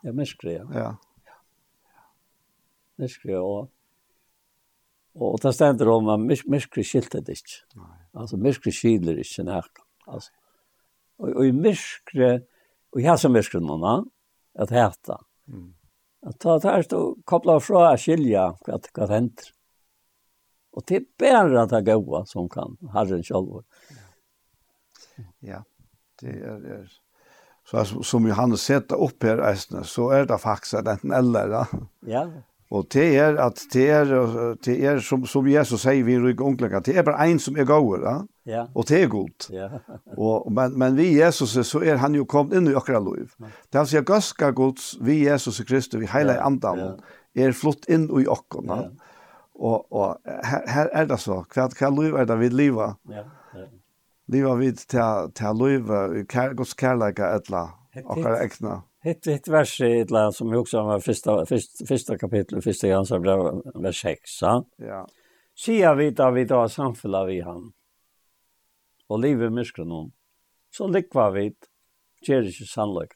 Ja, miskre, ja. Ja. Miskre, og Og det stender om at mysk, myskri skilter det ikke. Nei. Altså, myskri skiler ikke nærk. Altså, og, og i myskri, og jeg som myskri att härta. Mm. Att ta det här och koppla fra och skilja vad det händer. Och det är bara det goda som kan Herren själv. Ja, det är det. Så som Johannes sätter upp här så är det faktiskt enten eller. Ja, Og det er at det er, det er som, som Jesus sier vi i unglega, det er bare en som er gode, ja? ja. og det er godt. Ja. [laughs] og, men, men vi Jesus så er han jo kommet inn i akkurat liv. Det han sier gaska gods, vi Jesus Kristus, vi heile ja. andan, ja. er flott inn i akkurat. Ja. Og, og her, her er det så, hva, hva liv er det vi liva? Ja. ja. Liva vi til, til liv, gods kærleika etla, akkurat ekna. Ja Hitt hitt vers i ett land som vi också var första första, första kapitlet första Johans brev vers 6. Ja. Sia vid av vid av samfella vi han. Och livet myskron hon. Så likva vid ger inte sannlik.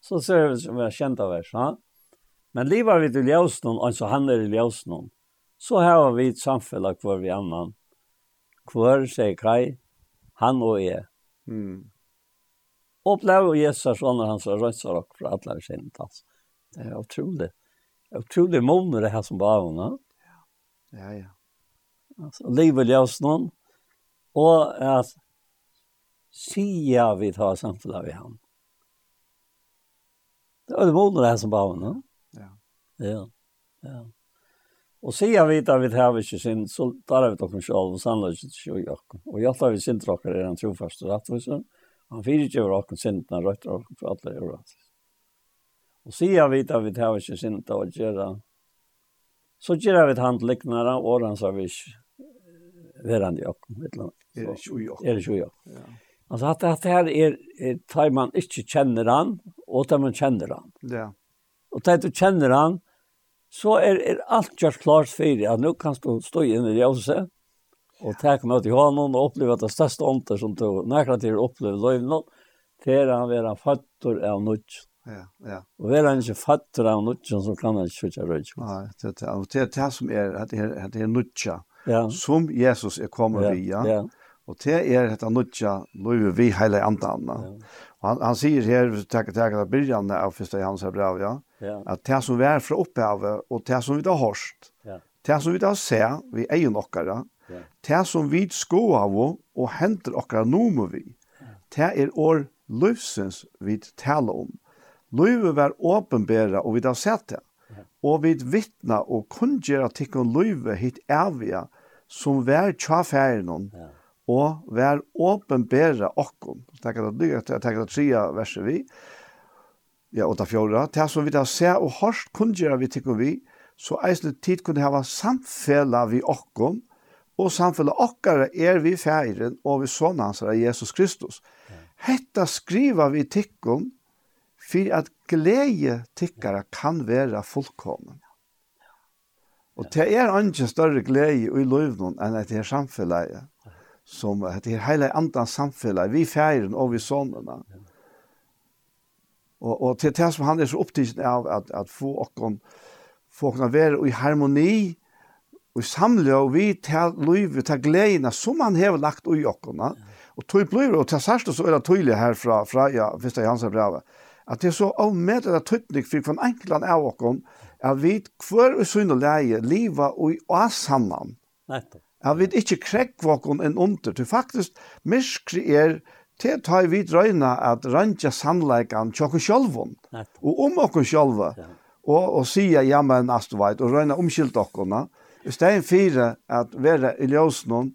Så ser vi som jag känt av vers. Ha? Men liva vid i ljøsnon, alltså han är i ljøsnon, så har vi ett samfälla kvar vi annan. Kvar säger Kai, han och jag. Mm. Og ble og Jesus sånn hans og rønser dere fra alle sinne hans. Det er utrolig. Det er Utrolig måneder det her som bare henne. Ja, ja. Altså, livet ljøs noen. Og at sia vi tar samfunnet vi han. Det er det måneder det her som bare henne. Ja. Ja, ja. Og sier vi tar vi tar vi ikke sin, så tar vi dere selv, og sannlig ikke ikke og jakker. Og jakker vi sin dere er en trofast og rettviser. Ja Han fyrir ikke fyrirgjøver okken sintene, røyter okken for alle gjør alt. Og sier vi at vi tar ikke sinte og gjør Så gjør vi et handliknere, og han sa vi ikke verande okken. Er det ikke okken? Er det ikke okken? Altså at det her er, er tar man ikke kjenner han, og tar man kjenner han. Ja. Og tar du kjenner han, så er, er alt gjort klart for deg, at nå kan du stå inn i ljøse, og tack med til jag og oppleve at det største ånter som tog. När jag har upplevt löjvnån, för han være fattor av nødt. Ja, ja. Og være han ikke fattor av nødt, så kan han inte skjuta röjt. Nej, det är det, det, det som er, att det är, det er nutcha ja. som Jesus er kommet ja, via. Ja. Och det är detta nutcha löver vi hela andan. Ja. Og han, han sier säger här, tenker til at byrjan av første Johannes brev, ja. ja. at det som vi er fra opphavet, og det som vi har hørst, Ja. Det som vi har sett, vi är ju nockare. Yeah. Det som vi sko av og henter okkara nomu vi, det er år livsens vi taler om. Løyve var åpenbæra, og vi har sett det. Og vi vittna og kunngjera tikkun løyve hit evige, som vær tja ja. og vær åpenbæra okkon. Det er det lyga, det er det tredje verset vi, ja, og det fjorda. Det som vi har sett og hørst kunngjera vi tikkun vi, så eisne tid kunne hava samfella vi okkon, og samfunnet okkara er vi færen og vi sånn hans er Jesus Kristus. Hetta skriva vi tikkum for at glede tikkara kan være fullkommen. Og det er ikke større glede i løvnen enn at det er samfunnet som at det er hele andans samfunnet, vi færen og vi sånnene. Og, og til det som han er så opptidsen av at, at få okken få okken være i harmoni og samle og vi til livet, til gledene som han har lagt i åkene. Og tog blir og til særst så er det tydelig her fra, fra ja, Vista Jansen brevet, at det er så avmedlet av tydning for en enkelt av åkene, at vi hver og syne leie livet og i åsammen. At vi ikke krekker åkene enn under, til faktisk miskri er til tar vi drøyna at randja sannleikan tjokk sjálvun og om okkur sjálva og, og sia jammen men astuvait og røyna omskilt okkurna I stedet fire at være i ljøsene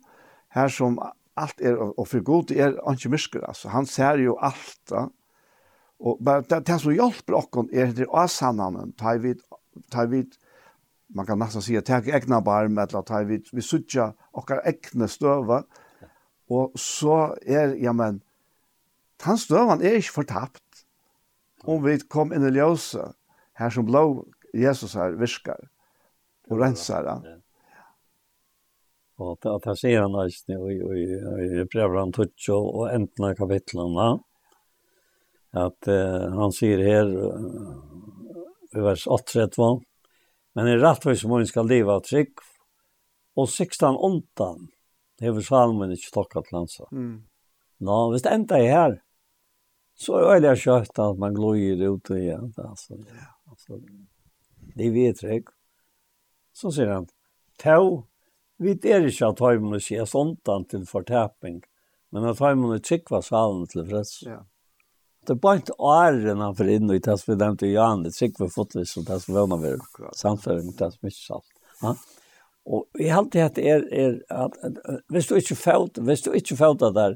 her som alt er, og for god er ikke mysker, altså. Han ser jo alt da. Og bare det, det som hjelper oss er det asannanen, ta i vidt, ta i vidt, man kan nesten si, at tar vi egna barm, eller ta tar vi, vi suttjer okkar egne støver, og så er, ja, men, den støven er ikke fortapt, om vi kom inn i ljøse, her som blå Jesus her virker, og renser, ja. Og det, det sier han eisne i, i, i brevet han Tutsjo og enten av kapitlene, at uh, han sier her i vers 8-13, men i rettvis må hun skal av trygg, og 16 åndan hever salmen ikke tokka til sa. Mm. Nå, hvis det enda er her, så er det øyelig kjøtt at man gløyer ut igjen. Altså, ja. altså, er vi trygg. Så sier han, tau Vi er ikke at høymene sier såntan til fortæping, men at høymene tjekva salen til freds. Ja. Det er bare ikke åren han får inn i det som vi nevnte i Jan, det tjekva fotvis og det som vønner vi samføring med det som ikke salt. Ja? Og jeg har alltid hatt er, er at, hvis du ikke felt, hvis du ikke felt det der,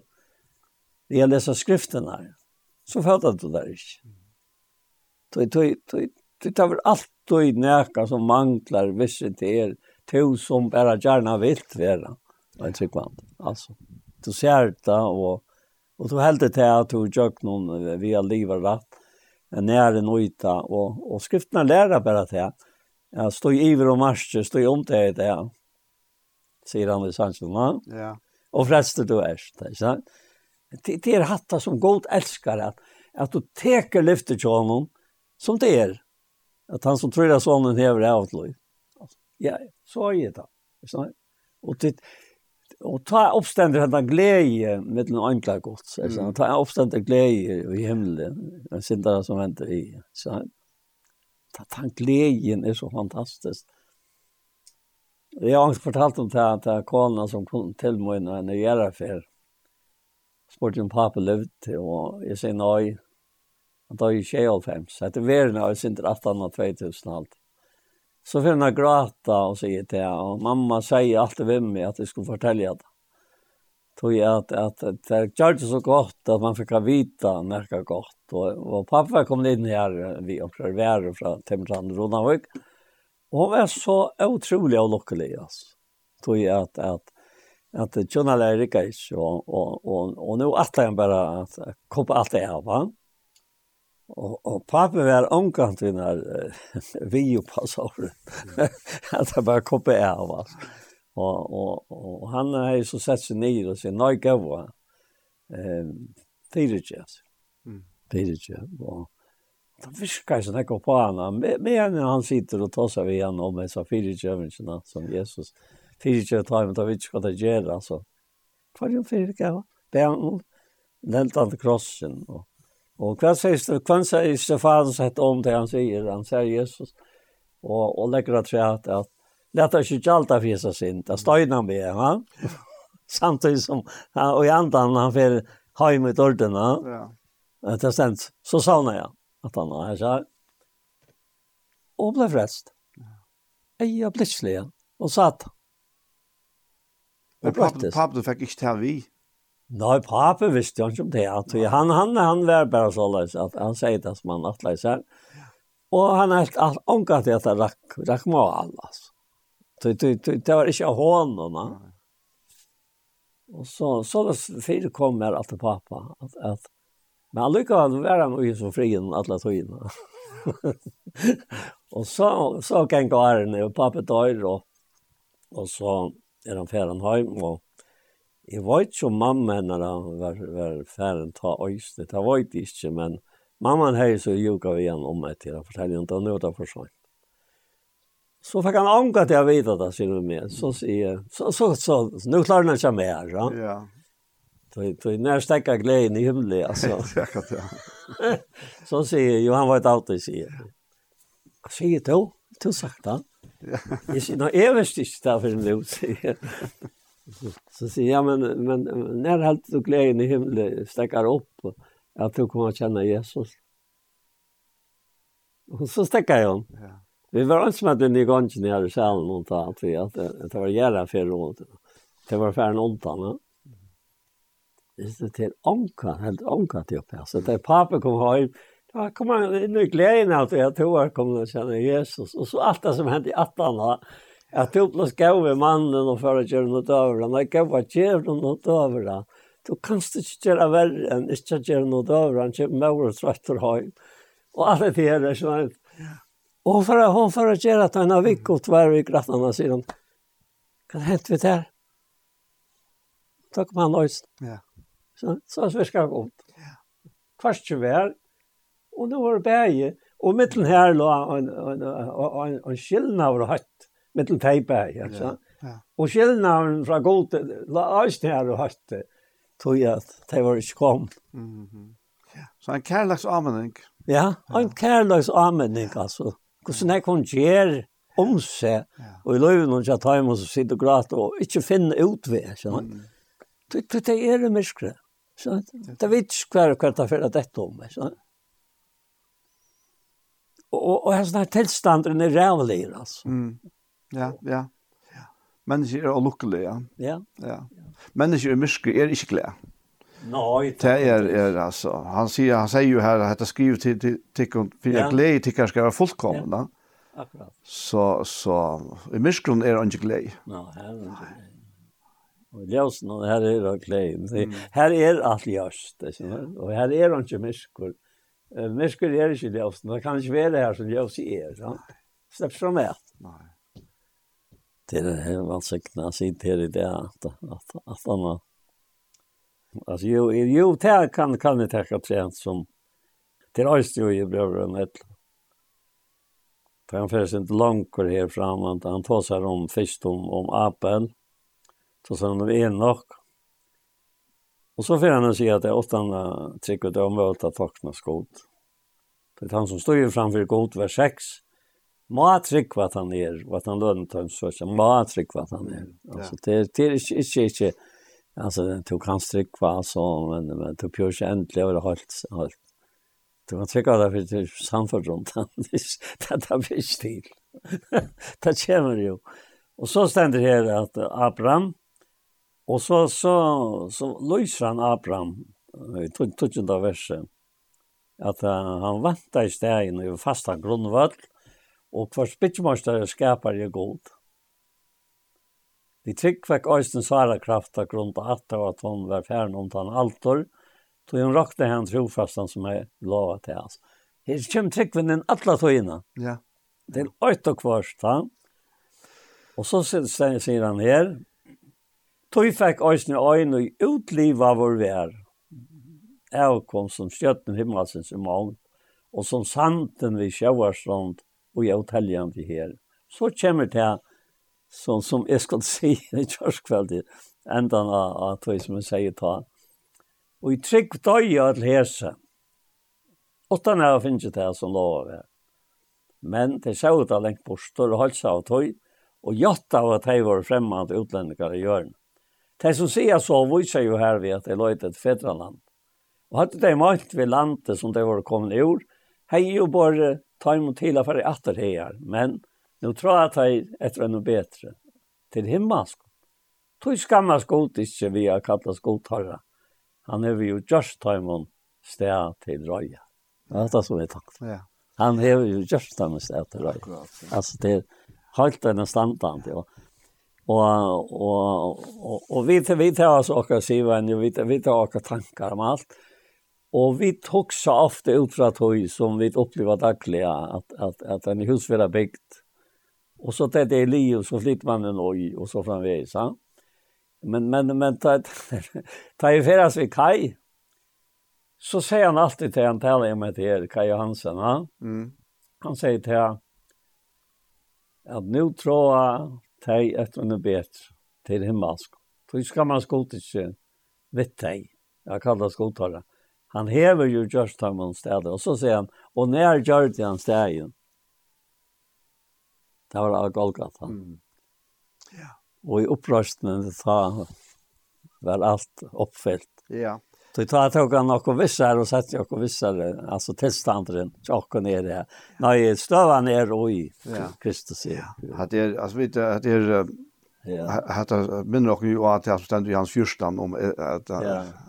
jeg leser skriften her, så felt du det ikke. Du du, du, du tar vel alt du i nækka som manglar visse til er, to som bare gjerne vil være, og en sekvant. Altså, du ser det og, og du helt til at du gjør noen via livet rätt när det nöjta og och skrifterna lära bara det Ja, stå i iver og marsje, stå i om det ja. sier han vid Sandsson, Ja. og frälste du er, ikke sant? Det, det er hatt som god elsker at, at du teker lyftet til honom som det er. At han som tror at sonen hever er av ett. Ja, så er det. Ikke Og det og ta oppstender henne glede med den enkla gods. Mm. Ta oppstender glede i himmelen, den syndere som venter i. Så ta ta gleden er så fantastisk. Jeg har angst fortalt om det til kålene som kom til meg når jeg gjør det for. Spurte om pappa levde, og jeg sier nøy. Han tar jo 25. Så etter verden har jeg synder 18 og 2000 alt. Så får hon gråta och säger till och mamma säger alltid vid mig att jag skulle fortälja det. Tog jag att, att, att det gjorde så gott att man fick vita när gott. Och, och pappa kom in här, vi observerade från Timmerland och Ronavik. Och hon var så otrolig och lycklig alltså. Tog jag att, att att John ikke, og, och och och nå nu att han bara att koppa allt det här va. Og, og pappa var omgant i når vi og passåren. At jeg bare kom på av oss. Og, og, og han har jo så sett seg ned og sier, nå gav han. Um, Fyre ikke, altså. Fyre ikke. Og da visker jeg sånn ikke på han. Men enn han sitter og tar seg ved han om disse fyre kjøvnene som Jesus. Fyre kjøvnene tar han, da vet ikke hva det gjør, altså. Hva er det fyre kjøvnene? Det er han, den krossen og Og hva sier hva sier Stefanus et om det han sier, han sier Jesus, og, og legger det at at, at er ikke alt av Fisa sin, det støyner med, ja? [laughs] Samtidig som, ja, og i andan han fer heim ut ordene, ja. det er stendt, så sa han ja, at han har her, og ble frest. Jeg er ble ja. og satt. Men pappen, pappen fikk ikke til vi. Nei, pape visste jo ikke om det. At, han, han, han var bare så løs at han sier det som han atleis her. Og han er helt omgatt i at det rakk, rakk med alle. Det, det, det, det var ikke hånden. Og så, så det fire kom her at pappa. At, at, men han lykket være han ui som frien alle togene. [laughs] og så, så kan gå her ned, og pappa dør, og, og så er han ferdig hjem, og Jeg vet ikke om mamma henne da var, var ferdig ta øyne. det vet jeg ikke, men mamma hei så ljuga vi igjen om meg til å fortelle henne, og nå er det for sånn. Så fikk han ånga til å vite det, sier hun med. Så sier jeg, så, så, så, så, nå klarer han ikke mer, ja. Ja. Så når jeg stekker gleden i himmelen, altså. [laughs] Säkert ja. [laughs] Så säger Johan var et auto säger. Jag säger då, du sagt det. Jeg sier, nå nej, jag ikke det for för en lot, säger Så, säger jag, men, men när allt du glädjen i himlen stäcker upp att du kommer att känna Jesus. Och så stäcker jag honom. Ja. Vi var inte med den i när jag här salen och allt vi att det var jävla fel råd. Det var färden ontan. Ja. Det är till onka, helt onka till uppe. Så det pappa kom hem. Ja, kom han in i glädjen att jag tror jag kommer att känna Jesus. Och så allt det som hände i attan at du plus gav i mannen og for å gjøre noe over han. Jeg gav at gjøre noe over han. Du kan ikke gjøre verre enn ikke gjøre noe over han. Kjøp mor og trøtter høy. Og alle de her er sånn. Og for å hun for å gjøre at han har vikk og tvær i grattene sier han. Kan hente vi der? Takk om han løs. Ja. Så, så svisker han opp. Ja. Kvart ikke vær. Og nå var det bæge. Og mittlen her lå en, en, en, en, en skillnad av det høyt med till tejpa, ja. Så. Ja. og skillnaden fra god la oss här og hatt tog jag att det var ikke kom. Mm -hmm. ja. Så en kærlags användning. Ja, en kärleks användning altså Hvordan jeg kan gjøre om seg, og i løven og jeg tar imot og sitte og gråter, og ikke finne ut ved, sånn. Mm. Det det er det myskere, Så det vet ikke hver hver det fyrir dette om meg, sånn. Og, og, og hans tilstanden er rævlig, altså. Mm. Ja, ja. ja. Mennesker er lukkelige, ja. Ja. ja. Mennesker er myske, er ikke glede. Nei. Det er, er altså, han sier, han sier jo her, at jeg skriver til, til, til, for jeg ja. glede til hva skal være fullkommen, ja. Akkurat. Så, så, i myskron er han ikke glede. Nei, her er han ikke glede. Og ljøsen, og her er han glede. Her er alt ljøst, og her er han ikke myskron. Myskron er ikke ljøsen, det kan ikke være her som ljøs er, sant? Slipp fra meg. Nei det är här vad signa sitt här i det at, att att han alltså jo jo det kan kan det ta tränt som Det oss ju i bröderna ett Han färs inte långt her fram, han tar seg om først om, om Abel, så sen om nok. Och så får han att säga att det är åttan det om völt takna skot. Det er han som står ju framför god vers 6 må trykva hva han er, og at han lønner til en søkja, må trykva hva han er. Altså, det er, det er ikke, ikke, ikke, altså, du kan trykva, så, men, men du pjør ikke endelig over holdt, holdt. Du kan trykva det for det er samfunn rundt han, [laughs] det er det ikke til. [laughs] det kommer jo. Og så stender her at Abraham, og så, så, så løser han Abraham, i 12. verset, at uh, han vantar i stegen i fasta grunnvall, og hver spitsmøster skapar er god. Vi trygg fikk øysten svara kraft av grunn av at av at hun var færen om den altor, så hun rakte hen trofastan som jeg lovet til hans. Her kommer tryggven inn alle togene. Ja. Det er øyt og kvarst, da. Og så sier han her, tog fikk øysten i øyne og utliva vår vær. Jeg kom som stjøtten himmelsens i mån, og som sanden vi sjøvarstånd, og jeg hotellet til her. Så kommer det som, som jeg skal [laughs] si i kjørskveldet, enda av det som jeg sier ta. Og i trygg døg av til hese. Åttan her finnes det som lov her. Men det ser ut av lengt bort, og holdt seg av tøy, og jatta av at hei var fremmede utlendinger i hjørnet. Det som sier så viser jo her ved at det løyt et fedraland. Og hadde de malt ved landet som de var kommet i ord, hei jo bare ta imot til for atter her, men nu tror jeg at jeg etter noe bedre, til himmelsk. Tog skammas god ikke vi har kallet skottarra. Han er jo just ta imot sted til røya. Det er det som er takt. Ja. Han er jo just ta imot sted til røya. Altså det er helt enn standant, ja. Og, og, og, og vi tar oss åker sivann, vi tar åker tankar om alt, Och vi tog så ofta utrat höj som vi upplever dagliga att, att, att den hus var byggt. Och så det är liv så flyttar man en oj och så framvis. Ja? Men, men, men ta, [laughs] ta i färdas vi Kaj. Så säger han alltid till han talare med det här, Kaj Johansen. Ja? Mm. Han säger till han, att nu tror jag dig ett noe bedre till himmelsk. Så ska man skotiskt vitt dig. Jag kallar skotare. Mm Han hever ju just ham om stedet. Og så säger han, och när gjør det han stägen? Det var av Golgata. Mm. Ja. Och i uppröstningen ta var allt uppfyllt. Ja. Så jag tog han något vissare och satt jag och altså alltså tjokken tjock och ner det här. Nej, stövan är oj, Kristus är. Ja, att det, alltså vet du, att det är Ja. Hatta minner också jo at jag stendur i hans fyrstan om att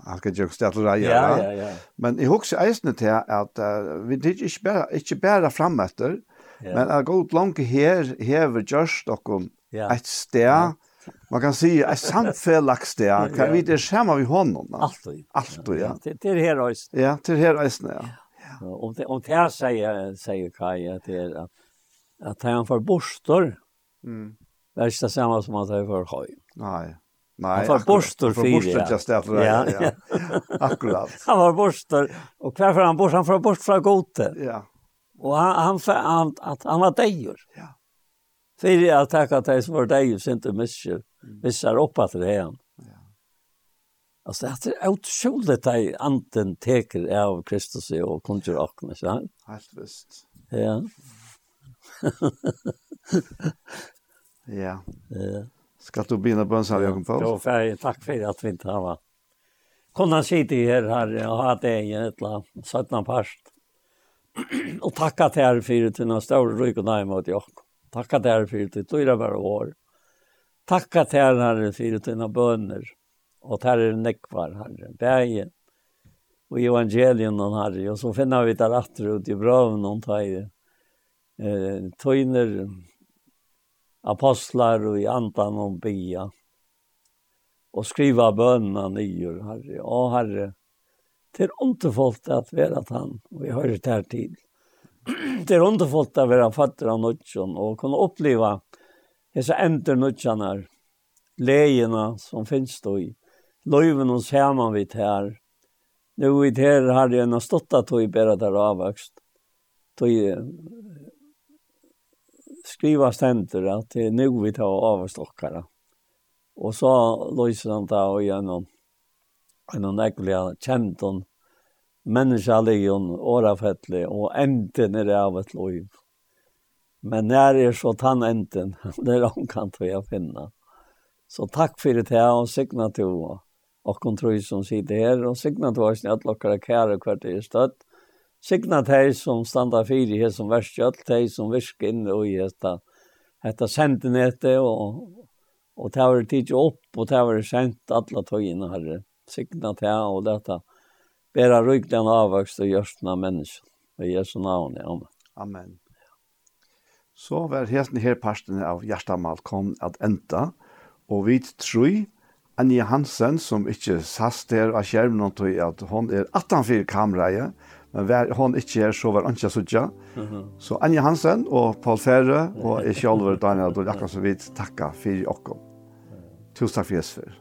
han ska ju ställa det Ja, ja, ja. Men i hooks eisne at uh, vi det ikke bara inte etter, ja. men att gå langt her hever gjørst just ja. et sted, man kan si et samfälligt stär [laughs] kan vi det skjema vi honom alltid alltid ja. Till her eisne ja til her eisne ja. Om det om det sier, sier Kai at det er at, at han får bostor, mm var det samma som att han var höj. Nej. Nej, han var borster för borster just därför. Ja, ja. Akkurat. Han var borster och kvar han bort han från bort från gote. Ja. Och han han han att han var dejur. Ja. För att tacka dig som var dejur så inte missar missar upp att det är. Ja. Alltså det är otroligt att anten teker av Kristus och kontur och så. Helt visst. Ja. [laughs] [laughs] Ja. Eh. Ska du bina bönsa Jakob Paul? Jo, Ja, för tack för att vi inte har. Kon han sitte her, her og ha det en etla sötna past. Och tacka till er for att ni står ryck och nej mot jag. Tacka till er för att du bare bara år. Tacka till er her for att ni bønner. Og här är nekvar här. Bägen. Og evangelien hon har. Och så finner vi där att ut i brøven, hon tar i. Eh, tøyner, apostlar och i antan om bia och skriva bönerna nyer, Herre. Ja, Herre, det är underfullt att vara han och vi hör det här tid. Det [clears throat] är underfullt att vara fattig av nutjon och kunna uppleva dessa änder nutjonar, lejerna som finns då i, löven och samman vi här. Nu vi här har jag en stått att vi bära där avväxt. Då skriva stendur at det er nu vi tar avstokkare. Og så løser han da og gjennom en ekkelig kjent om menneskeligen, årafettelig og enden er av et liv. Men når er så tann enden, det [laughs] er omkant vi har finna. Så takk for det her og signa til og og kontroll som sitter her og signa til oss at lokkar kære kvart er støtt Signa teg som standa fyrir i hesson verskjall, teg som virk inn og i hetta, hetta sendinete og, og teg var tidsi opp og teg var sendt alla tøyina herre. Signa teg og detta bæra rygdan avvokst og gjørstna mennesken. I Jesu navn, ja. Amen. Så var hesten her parten av Gjerstamal kom at enda, og vi tror Anja Hansen, som ikke sast der av skjermen, at hun er 18 kameraet, Men var hon ikke her, så var han ikke suttja. Så Anja Hansen og Paul Ferre og jeg [laughs] selv og Daniel og akkurat så vidt takka for okkom. Tusen takk for Jesper.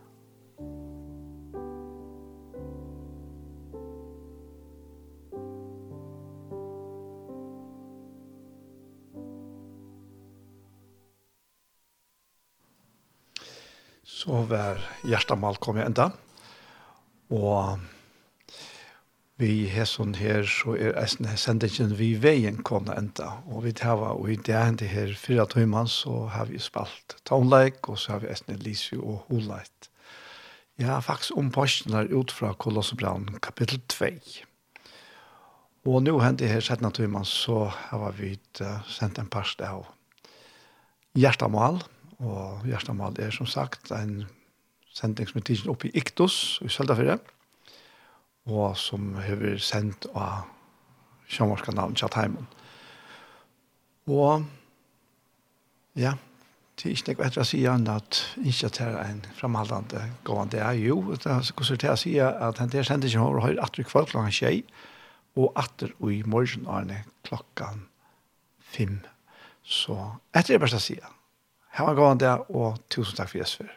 Så var hjertemål kom jeg enda. Og vi hesson her, så er eisen sendingen vi veien kom enda. Og vi tava, og i det enda her fyra tøyman, så har vi spalt tonelag, og så har vi eisen Elise og Holeit. Ja, faktisk om posten her ut fra Kolossebraun, kapittel 2. Og nå hendte her 17 tøyman, så har vi sendt en parst av Hjertamal, og Hjertamal er som sagt en sending som er tidsen oppe i Iktus, i Søldafyrre og som har sendt av sjømarskandalen Tjatheimen. Og ja, det er ikke noe etter å si enn at ikke at det er en fremhaldende gående. Det er jo, det er så til å si at han der sendte ikke over høyre atter kvart klokken tjei, og atter og i morgen er det klokkan fem. Så etter det er bare å si, ha en gående og tusen takk for Jesper.